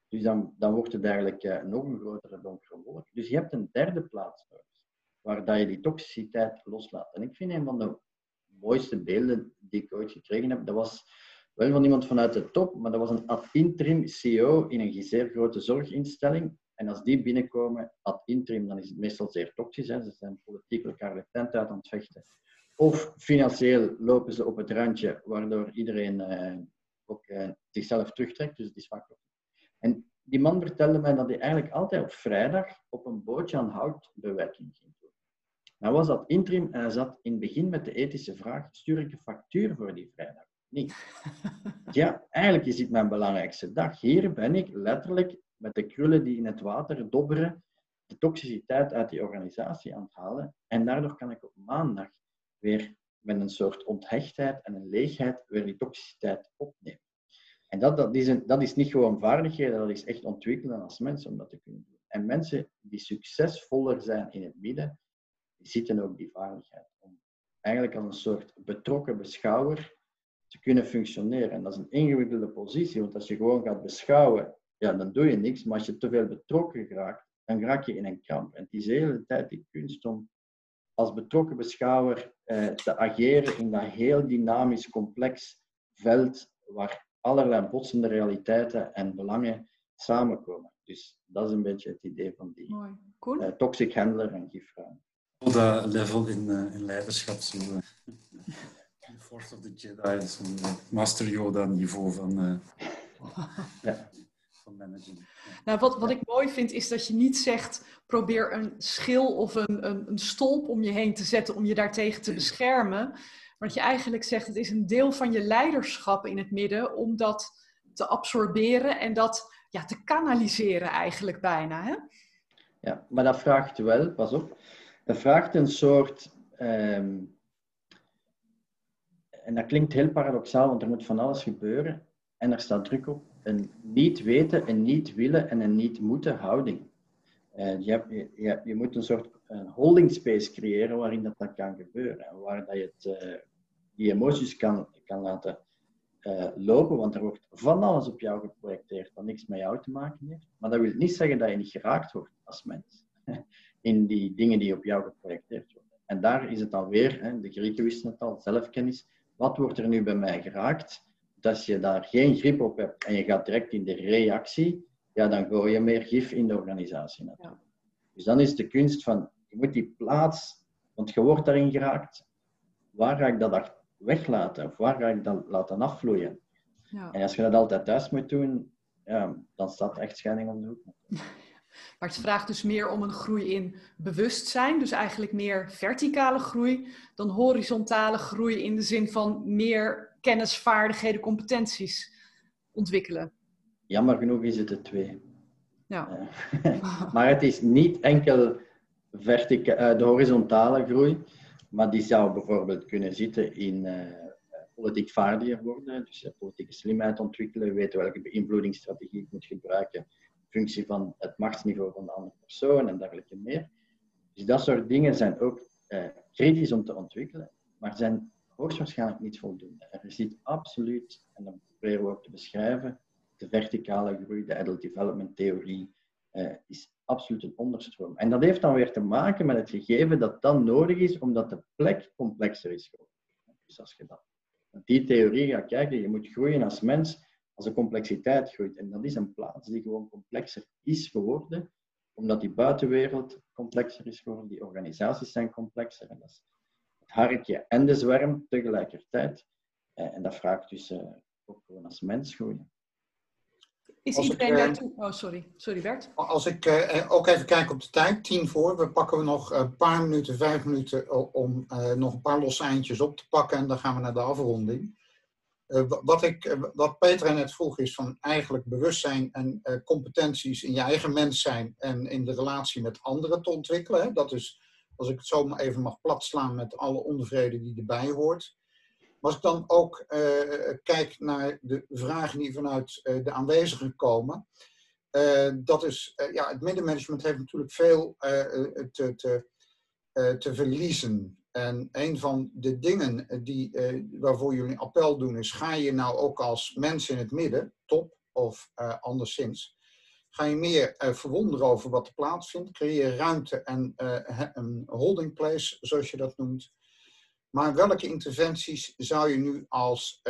Dus dan, dan wordt het eigenlijk uh, nog een grotere donkere wolk. Dus je hebt een derde plaats nodig, waar dat je die toxiciteit loslaat. En ik vind een van de mooiste beelden die ik ooit gekregen heb, dat was wel van iemand vanuit de top, maar dat was een ad interim CEO in een zeer grote zorginstelling. En als die binnenkomen ad interim, dan is het meestal zeer toxisch. Hè. Ze zijn politiek elkaar de tent uit aan het vechten. Of financieel lopen ze op het randje, waardoor iedereen uh, ook uh, zichzelf terugtrekt. Dus het is vaak En die man vertelde mij dat hij eigenlijk altijd op vrijdag op een bootje aan houtbewerking ging doen. Nou was dat interim en hij zat in het begin met de ethische vraag, stuur ik een factuur voor die vrijdag? Niet. (laughs) Ja, eigenlijk is dit mijn belangrijkste dag. Hier ben ik letterlijk met de krullen die in het water dobberen, de toxiciteit uit die organisatie aan het halen. En daardoor kan ik op maandag weer met een soort onthechtheid en een leegheid weer die toxiciteit opnemen. En dat, dat, is een, dat is niet gewoon vaardigheden, dat is echt ontwikkelen als mensen om dat te kunnen doen. En mensen die succesvoller zijn in het midden, die zitten ook die vaardigheid. Om eigenlijk als een soort betrokken beschouwer te kunnen functioneren. En dat is een ingewikkelde positie, want als je gewoon gaat beschouwen, ja, dan doe je niks. Maar als je te veel betrokken raakt, dan raak je in een kramp. En het is de hele tijd die kunst om als betrokken beschouwer eh, te ageren in dat heel dynamisch, complex veld waar allerlei botsende realiteiten en belangen samenkomen. Dus dat is een beetje het idee van die Mooi. Cool. Uh, toxic handler en gifruim. Dat level in, uh, in leiderschap, zo. Force of the Jedi, zo'n Master Yoda niveau van, (laughs) ja. van managen. Nou, wat, wat ik mooi vind is dat je niet zegt probeer een schil of een, een, een stolp om je heen te zetten om je daartegen te beschermen. Maar dat je eigenlijk zegt het is een deel van je leiderschap in het midden om dat te absorberen en dat ja, te kanaliseren eigenlijk bijna. Hè? Ja, maar dat vraagt wel, pas op, dat vraagt een soort, ehm, en dat klinkt heel paradoxaal, want er moet van alles gebeuren en er staat druk op, een niet weten, een niet willen en een niet moeten houding. Uh, je, hebt, je, moet een soort holding space creëren waarin dat, dat kan gebeuren. En waar dat je het, uh, die emoties kan, kan laten uh, lopen, want er wordt van alles op jou geprojecteerd dat niks met jou te maken heeft. Maar dat wil niet zeggen dat je niet geraakt wordt als mens (laughs) in die dingen die op jou geprojecteerd worden. En daar is het alweer, hè, de Grieken wisten het al, zelfkennis. Wat wordt er nu bij mij geraakt? als je daar geen grip op hebt en je gaat direct in de reactie, ja, dan gooi je meer gif in de organisatie natuurlijk. Dus dan is de kunst van, je moet die plaats, want je wordt daarin geraakt, waar ga ik dat weglaten? Of waar ga ik dat laten afvloeien? Ja. En als je dat altijd thuis moet doen, ja, dan staat echt scheiding om de hoek. Maar het vraagt dus meer om een groei in bewustzijn, dus eigenlijk meer verticale groei, dan horizontale groei in de zin van meer kennis, vaardigheden, competenties ontwikkelen. Jammer genoeg is het de twee. Ja. (laughs) maar het is niet enkel vertica eh, de horizontale groei, maar die zou bijvoorbeeld kunnen zitten in uh, politiek vaardiger worden, dus uh, politieke slimheid ontwikkelen, weten welke beïnvloedingsstrategie ik moet gebruiken, functie van het machtsniveau van de andere persoon en dergelijke meer. Dus dat soort dingen zijn ook kritisch om te ontwikkelen, maar zijn hoogstwaarschijnlijk niet voldoende. Er zit absoluut, en dat proberen we ook te beschrijven, de verticale groei, de adult development theorie, uh, is absoluut een onderstroom. En dat heeft dan weer te maken met het gegeven dat dan nodig is, omdat de plek complexer is geworden. Dus als je dat, die theorie gaat kijken, je moet groeien als mens als de complexiteit groeit. En dat is een plaats die gewoon complexer is geworden, omdat die buitenwereld complexer is geworden, die organisaties zijn complexer. En dat is het harkje en de zwerm tegelijkertijd. Eh, en dat vraagt dus eh, ook gewoon als mens groeien Is iedereen daartoe? Oh, sorry. Sorry Bert. Als ik ook even kijk op de tijd, tien voor. We pakken we nog een paar minuten, vijf minuten om nog een paar losse eindjes op te pakken. En dan gaan we naar de afronding. Uh, wat, ik, uh, wat Petra net vroeg is van eigenlijk bewustzijn en uh, competenties in je eigen mens zijn en in de relatie met anderen te ontwikkelen. Hè? Dat is, als ik het zo maar even mag platslaan met alle onvrede die erbij hoort. Maar als ik dan ook kijk naar de vragen die vanuit de aanwezigen komen. dat is, ja, het middenmanagement heeft natuurlijk veel te, te, te verliezen. En een van de dingen die, uh, waarvoor jullie appel doen is, ga je nou ook als mens in het midden, top of uh, anderszins, ga je meer verwonderen over wat er plaatsvindt, creëer ruimte en een holding place, zoals je dat noemt. Maar welke interventies zou je nu als,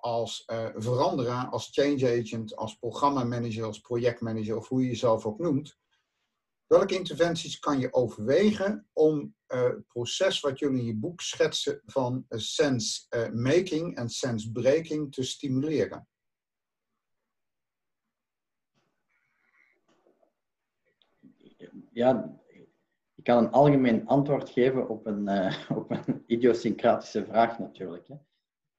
als veranderaar, als change agent, als programmamanager, als projectmanager of hoe je jezelf ook noemt, Welke interventies kan je overwegen om uh, het proces wat jullie in je boek schetsen van uh, sense uh, making en sense breaking te stimuleren? Ja, ik kan een algemeen antwoord geven op een, op een idiosyncratische vraag natuurlijk. Hè.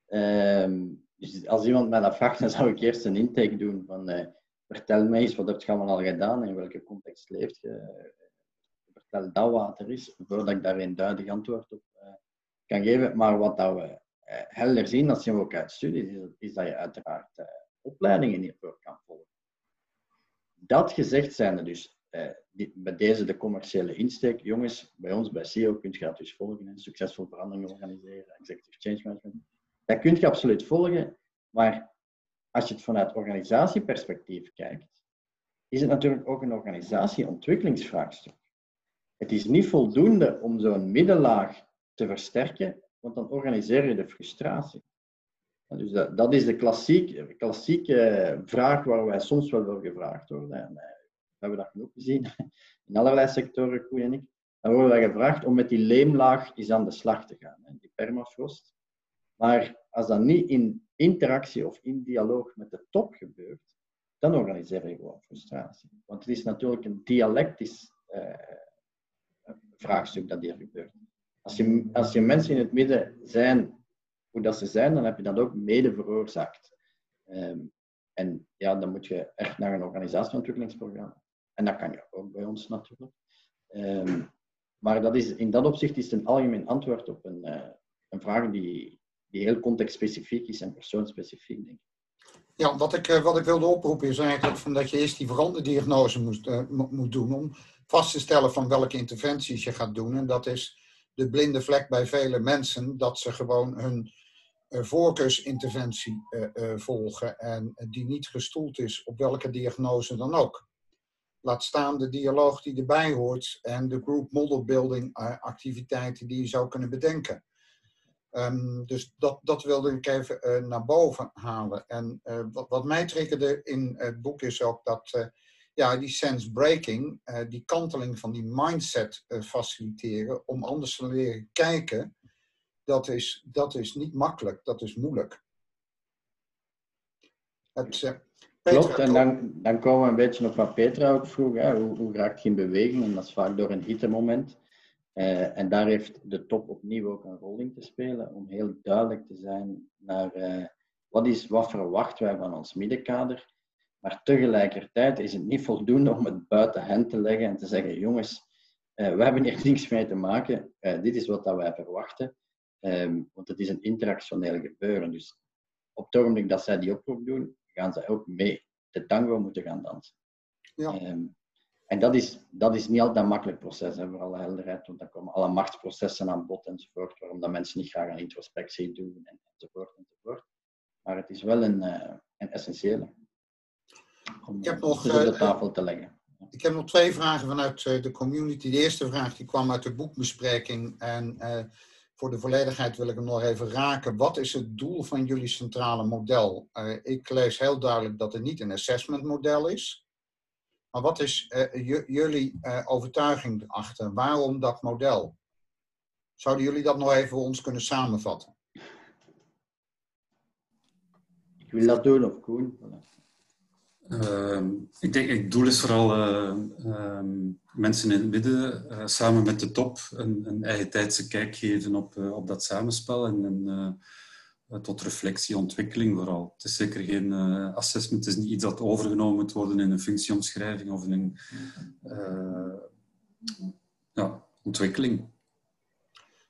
Ehm, dus als iemand mij dat vraagt, dan zou ik eerst een intake doen van vertel mij eens, wat heb je allemaal al gedaan en in welke context leeft je? Vertel dat wat er is, voordat ik daar een duidelijk antwoord op uh, kan geven. Maar wat dat we uh, helder zien, dat zien we ook uit studies, is, dat je uiteraard uh, opleidingen hiervoor kan volgen. Dat gezegd zijnde dus, die, bij deze de commerciële insteek, jongens, bij ons bij CEO kun je dat dus volgen, en succesvol veranderingen organiseren, executive change management. Dat kun je absoluut volgen, maar als je het vanuit organisatieperspectief kijkt, is het natuurlijk ook een organisatieontwikkelingsvraagstuk. Het is niet voldoende om zo'n middenlaag te versterken, want dan organiseer je de frustratie. Dus dat, is de klassieke, klassieke vraag waar wij soms wel voor gevraagd worden. En, eh, we hebben dat genoeg gezien (laughs) in allerlei sectoren, Koen en ik. Dan worden wij gevraagd om met die leemlaag eens aan de slag te gaan, die permafrost. Maar als dat niet in interactie of in dialoog met de top gebeurt, dan organiseer je gewoon frustratie. Want het is natuurlijk een dialectisch uh, vraagstuk dat hier gebeurt. Als je, als je mensen in het midden zijn hoe dat ze zijn, dan heb je dat ook mede veroorzaakt. Um, en ja, dan moet je echt naar een organisatieontwikkelingsprogramma. En dat kan je ook bij ons natuurlijk. Um, maar dat is, in dat opzicht is het een algemeen antwoord op een, uh, een vraag die, die heel contextspecifiek is en persoonsspecifiek, denk ik. Ja, wat ik, eh, wat ik wilde oproepen is eigenlijk van dat je eerst die veranderdiagnose moet, uh, moet doen om vast te stellen van welke interventies je gaat doen. En dat is de blinde vlek bij vele mensen, dat ze gewoon hun uh, voorkeursinterventie volgen en die niet gestoeld is op welke diagnose dan ook. Laat staan de dialoog die erbij hoort en de group model building activiteiten die je zou kunnen bedenken. Um, dus dat, dat wilde ik even uh, naar boven halen. En uh, wat, wat, mij triggerde in het boek is ook dat uh, ja, die sense breaking, die kanteling van die mindset faciliteren om anders te leren kijken, dat is, dat is niet makkelijk, dat is moeilijk. Het, Klopt, en dan, dan komen we een beetje op wat Petra ook vroeg. Hè? Hoe, hoe raakt je in beweging? En dat is vaak door een hittemoment. Uh, en daar heeft de top opnieuw ook een rol in te spelen, om heel duidelijk te zijn naar uh, wat, is, wat verwachten wij van ons middenkader. Maar tegelijkertijd is het niet voldoende om het buiten hen te leggen en te zeggen, jongens, uh, we hebben hier (laughs) niks mee te maken, dit is wat dat wij verwachten. Um, want het is een interactioneel gebeuren. Dus op het ogenblik dat zij die oproep doen, gaan zij ook mee de tango moeten gaan dansen. Ja. Um, en dat is, dat is niet altijd een makkelijk proces, hè, voor alle helderheid, want dan komen alle machtsprocessen aan bod enzovoort, waarom dat mensen niet graag een introspectie doen enzovoort enzovoort. Maar het is wel een, uh, een essentiële om ik heb nog, op de eh, tafel te leggen. Ik heb nog twee vragen vanuit eh, de community. De eerste vraag die kwam uit de boekbespreking en uh, voor de volledigheid wil ik hem nog even raken. Wat is het doel van jullie centrale model? Uh, ik lees heel duidelijk dat het niet een assessment model is. Maar wat is uh, jullie uh, overtuiging achter? Waarom dat model? Zouden jullie dat nog even voor ons kunnen samenvatten? Ik wil dat doen, of Koen? Ehm, ik denk, het doel is vooral ehm, mensen in het midden samen met de top een, een eigen tijdse kijk geven op, op dat samenspel en, en tot reflectie, ontwikkeling vooral. Het is zeker geen assessment, het is niet iets dat overgenomen moet worden in een functieomschrijving of in een ja, ontwikkeling.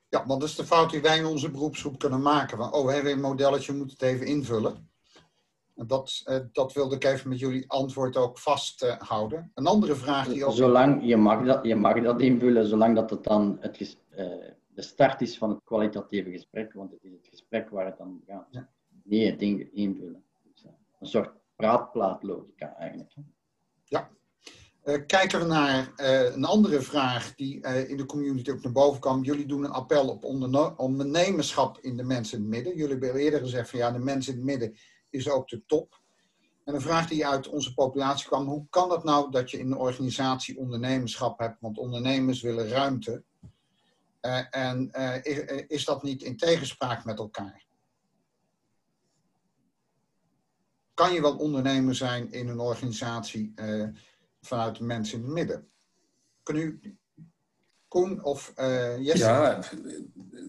Ja, want dat is de fout die wij in onze beroepsgroep kunnen maken. oh, we hebben een modelletje, we moeten het even invullen. Dat, uh, dat wilde ik even met jullie antwoord ook vasthouden. Een andere vraag die ook... Zolang, je mag, dat, je mag dat invullen, zolang dat het dan het, uh, de start is van het kwalitatieve gesprek, want het is het gesprek waar het dan gaat. Ja. Niet het ding invullen. Dus, eh, een soort praatplaatlogica eigenlijk. Ja, uh, kijken we naar uh, een andere vraag die in de community ook naar boven kwam. Jullie doen een appel op ondernemerschap in de mensen in het midden. Jullie hebben eerder gezegd van ja, de mensen in het midden is ook de top. En een vraag die uit onze populatie kwam. Hoe kan dat nou dat je in een organisatie ondernemerschap hebt? Want ondernemers willen ruimte. En is, is dat niet in tegenspraak met elkaar? Kan je wel ondernemer zijn in een organisatie vanuit de mensen in het midden. Kun u, Koen of Jesse? Ja,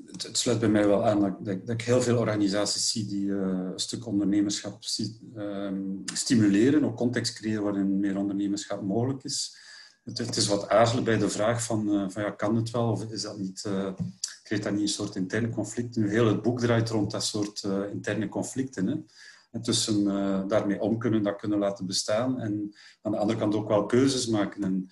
het, sluit bij mij wel aan dat, ik heel veel organisaties zie die een stuk ondernemerschap ehm, stimuleren, ook context creëren waarin meer ondernemerschap mogelijk is. Het, is wat aarzelen bij de vraag van, uh, van ja, kan het wel of is dat niet, creëert dat niet een soort interne conflict? Nu, heel het boek draait rond dat soort interne conflicten. Hè? En tussen uh, daarmee om kunnen, dat kunnen laten bestaan. En aan de andere kant ook wel keuzes maken. En,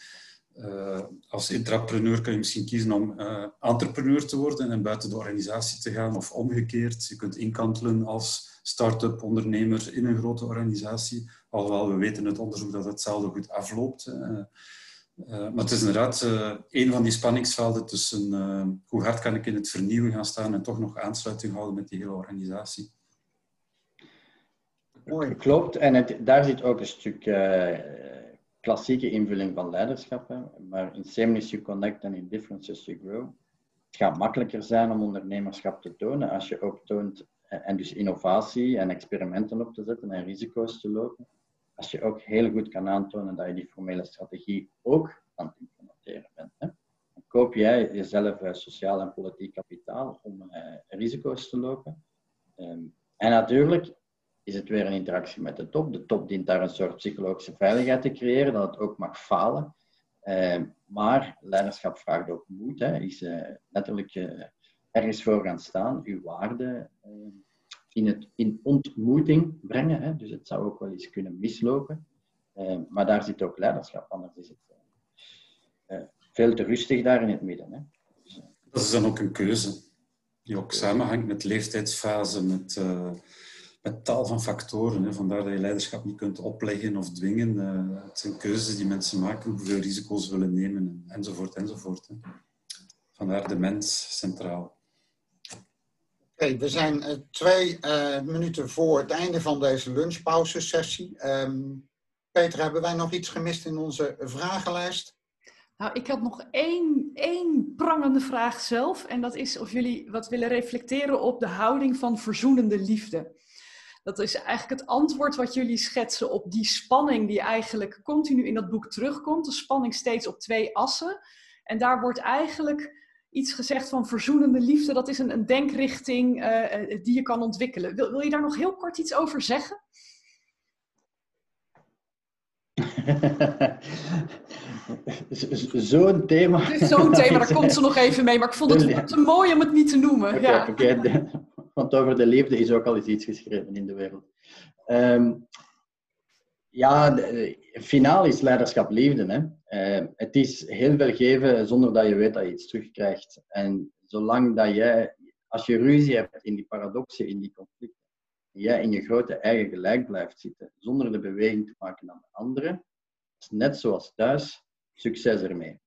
uh, als intrapreneur kun je misschien kiezen om uh, entrepreneur te worden en buiten de organisatie te gaan, of omgekeerd. Je kunt inkantelen als start-up ondernemer in een grote organisatie. Alhoewel we weten uit onderzoek dat hetzelfde goed afloopt. Maar het is inderdaad een van die spanningsvelden tussen hoe hard kan ik in het vernieuwen gaan staan en toch nog aansluiting houden met die hele organisatie. Mooi. Klopt, en het, daar zit ook een stuk klassieke invulling van leiderschap. Maar in sameness you connect en in differences you grow. Het gaat makkelijker zijn om ondernemerschap te tonen als je ook toont, eh, en dus innovatie en experimenten op te zetten en risico's te lopen. Als je ook heel goed kan aantonen dat je die formele strategie ook aan het implementeren bent. Hè. Dan koop jij jezelf uh, sociaal en politiek kapitaal om risico's te lopen. Um, en natuurlijk, is het weer een interactie met de top. De top dient daar een soort psychologische veiligheid te creëren, dat het ook mag falen. Uh, maar leiderschap vraagt ook moed. Hè. Is uh, letterlijk ergens voor gaan staan, uw waarde in, het, in ontmoeting brengen. Hè. Dus het zou ook wel eens kunnen mislopen. maar daar zit ook leiderschap, anders is het veel te rustig daar in het midden. Hè. Dus, dat is dan ook een keuze die ook samenhangt met leeftijdsfase, met met tal van factoren. Hè. Vandaar dat je leiderschap niet kunt opleggen of dwingen. Uh, het zijn keuzes die mensen maken, hoeveel risico's willen nemen, enzovoort, enzovoort. Hè. Vandaar de mens centraal. Oké, we zijn uh, twee uh, minuten voor het einde van deze lunchpauzesessie. Um, Peter, hebben wij nog iets gemist in onze vragenlijst? Nou, ik had nog één, één prangende vraag zelf. En dat is of jullie wat willen reflecteren op de houding van verzoenende liefde. Dat is eigenlijk het antwoord wat jullie schetsen op die spanning die eigenlijk continu in dat boek terugkomt. De spanning steeds op twee assen. En daar wordt eigenlijk iets gezegd van verzoenende liefde. Dat is een, een denkrichting uh, die je kan ontwikkelen. Wil, wil je daar nog heel kort iets over zeggen? (laughs) Zo'n thema. Zo'n thema, daar komt ze nog even mee. Maar ik vond het te mooi om het niet te noemen. Okay, ja. okay. Want over de liefde is ook al eens iets geschreven in de wereld. Um, ja, finaal is leiderschap liefde. Hè? Uh, het is heel veel geven zonder dat je weet dat je iets terugkrijgt. En zolang dat jij, als je ruzie hebt in die paradoxen, in die conflicten, jij in je grote eigen gelijk blijft zitten, zonder de beweging te maken naar de anderen, is net zoals thuis, succes ermee.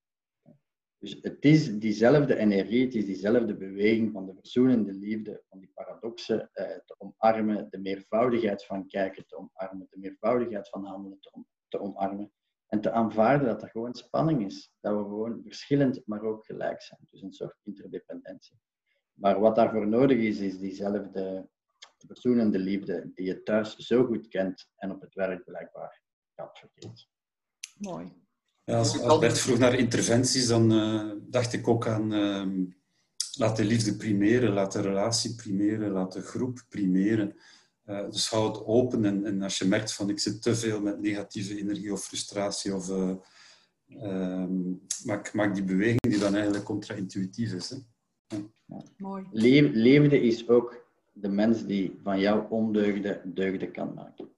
Dus het is diezelfde energie, het is diezelfde beweging van de verzoenende liefde, van die paradoxen eh, te omarmen, de meervoudigheid van kijken te omarmen, de meervoudigheid van handelen te, te omarmen. En te aanvaarden dat er gewoon spanning is. Dat we gewoon verschillend, maar ook gelijk zijn. Dus een soort interdependentie. Maar wat daarvoor nodig is, is diezelfde verzoenende liefde die je thuis zo goed kent en op het werk blijkbaar gaat verkeerd. Mooi. Ja, als, als Bert vroeg naar interventies, dan uh, dacht ik ook aan uh, laat de liefde primeren, laat de relatie primeren, laat de groep primeren. Uh, dus hou het open en, en, als je merkt van ik zit te veel met negatieve energie of frustratie of uh, maak, maak die beweging die dan eigenlijk contra-intuïtief is. Hè. Ja. Mooi. Liefde is ook de mens die van jou ondeugde deugde kan maken.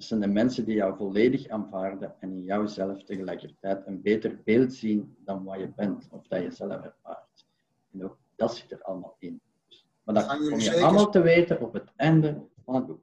Dat zijn de mensen die jou volledig aanvaarden en in jouzelf tegelijkertijd een beter beeld zien dan wat je bent of dat je zelf ervaart. En ook dat zit er allemaal in. Dus, maar dat kom je allemaal te weten op het einde van het boek.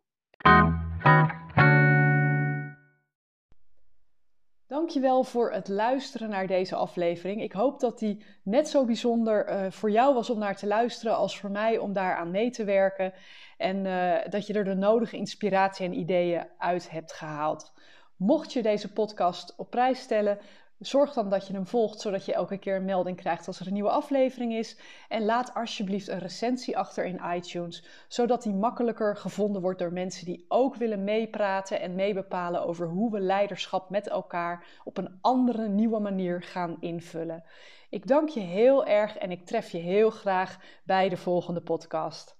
Dankjewel voor het luisteren naar deze aflevering. Ik hoop dat die net zo bijzonder uh, voor jou was om naar te luisteren als voor mij om daaraan mee te werken. En uh, dat je er de nodige inspiratie en ideeën uit hebt gehaald. Mocht je deze podcast op prijs stellen, Zorg dan dat je hem volgt, zodat je elke keer een melding krijgt als er een nieuwe aflevering is. En laat alsjeblieft een recensie achter in iTunes, zodat die makkelijker gevonden wordt door mensen die ook willen meepraten en meebepalen over hoe we leiderschap met elkaar op een andere, nieuwe manier gaan invullen. Ik dank je heel erg en ik tref je heel graag bij de volgende podcast.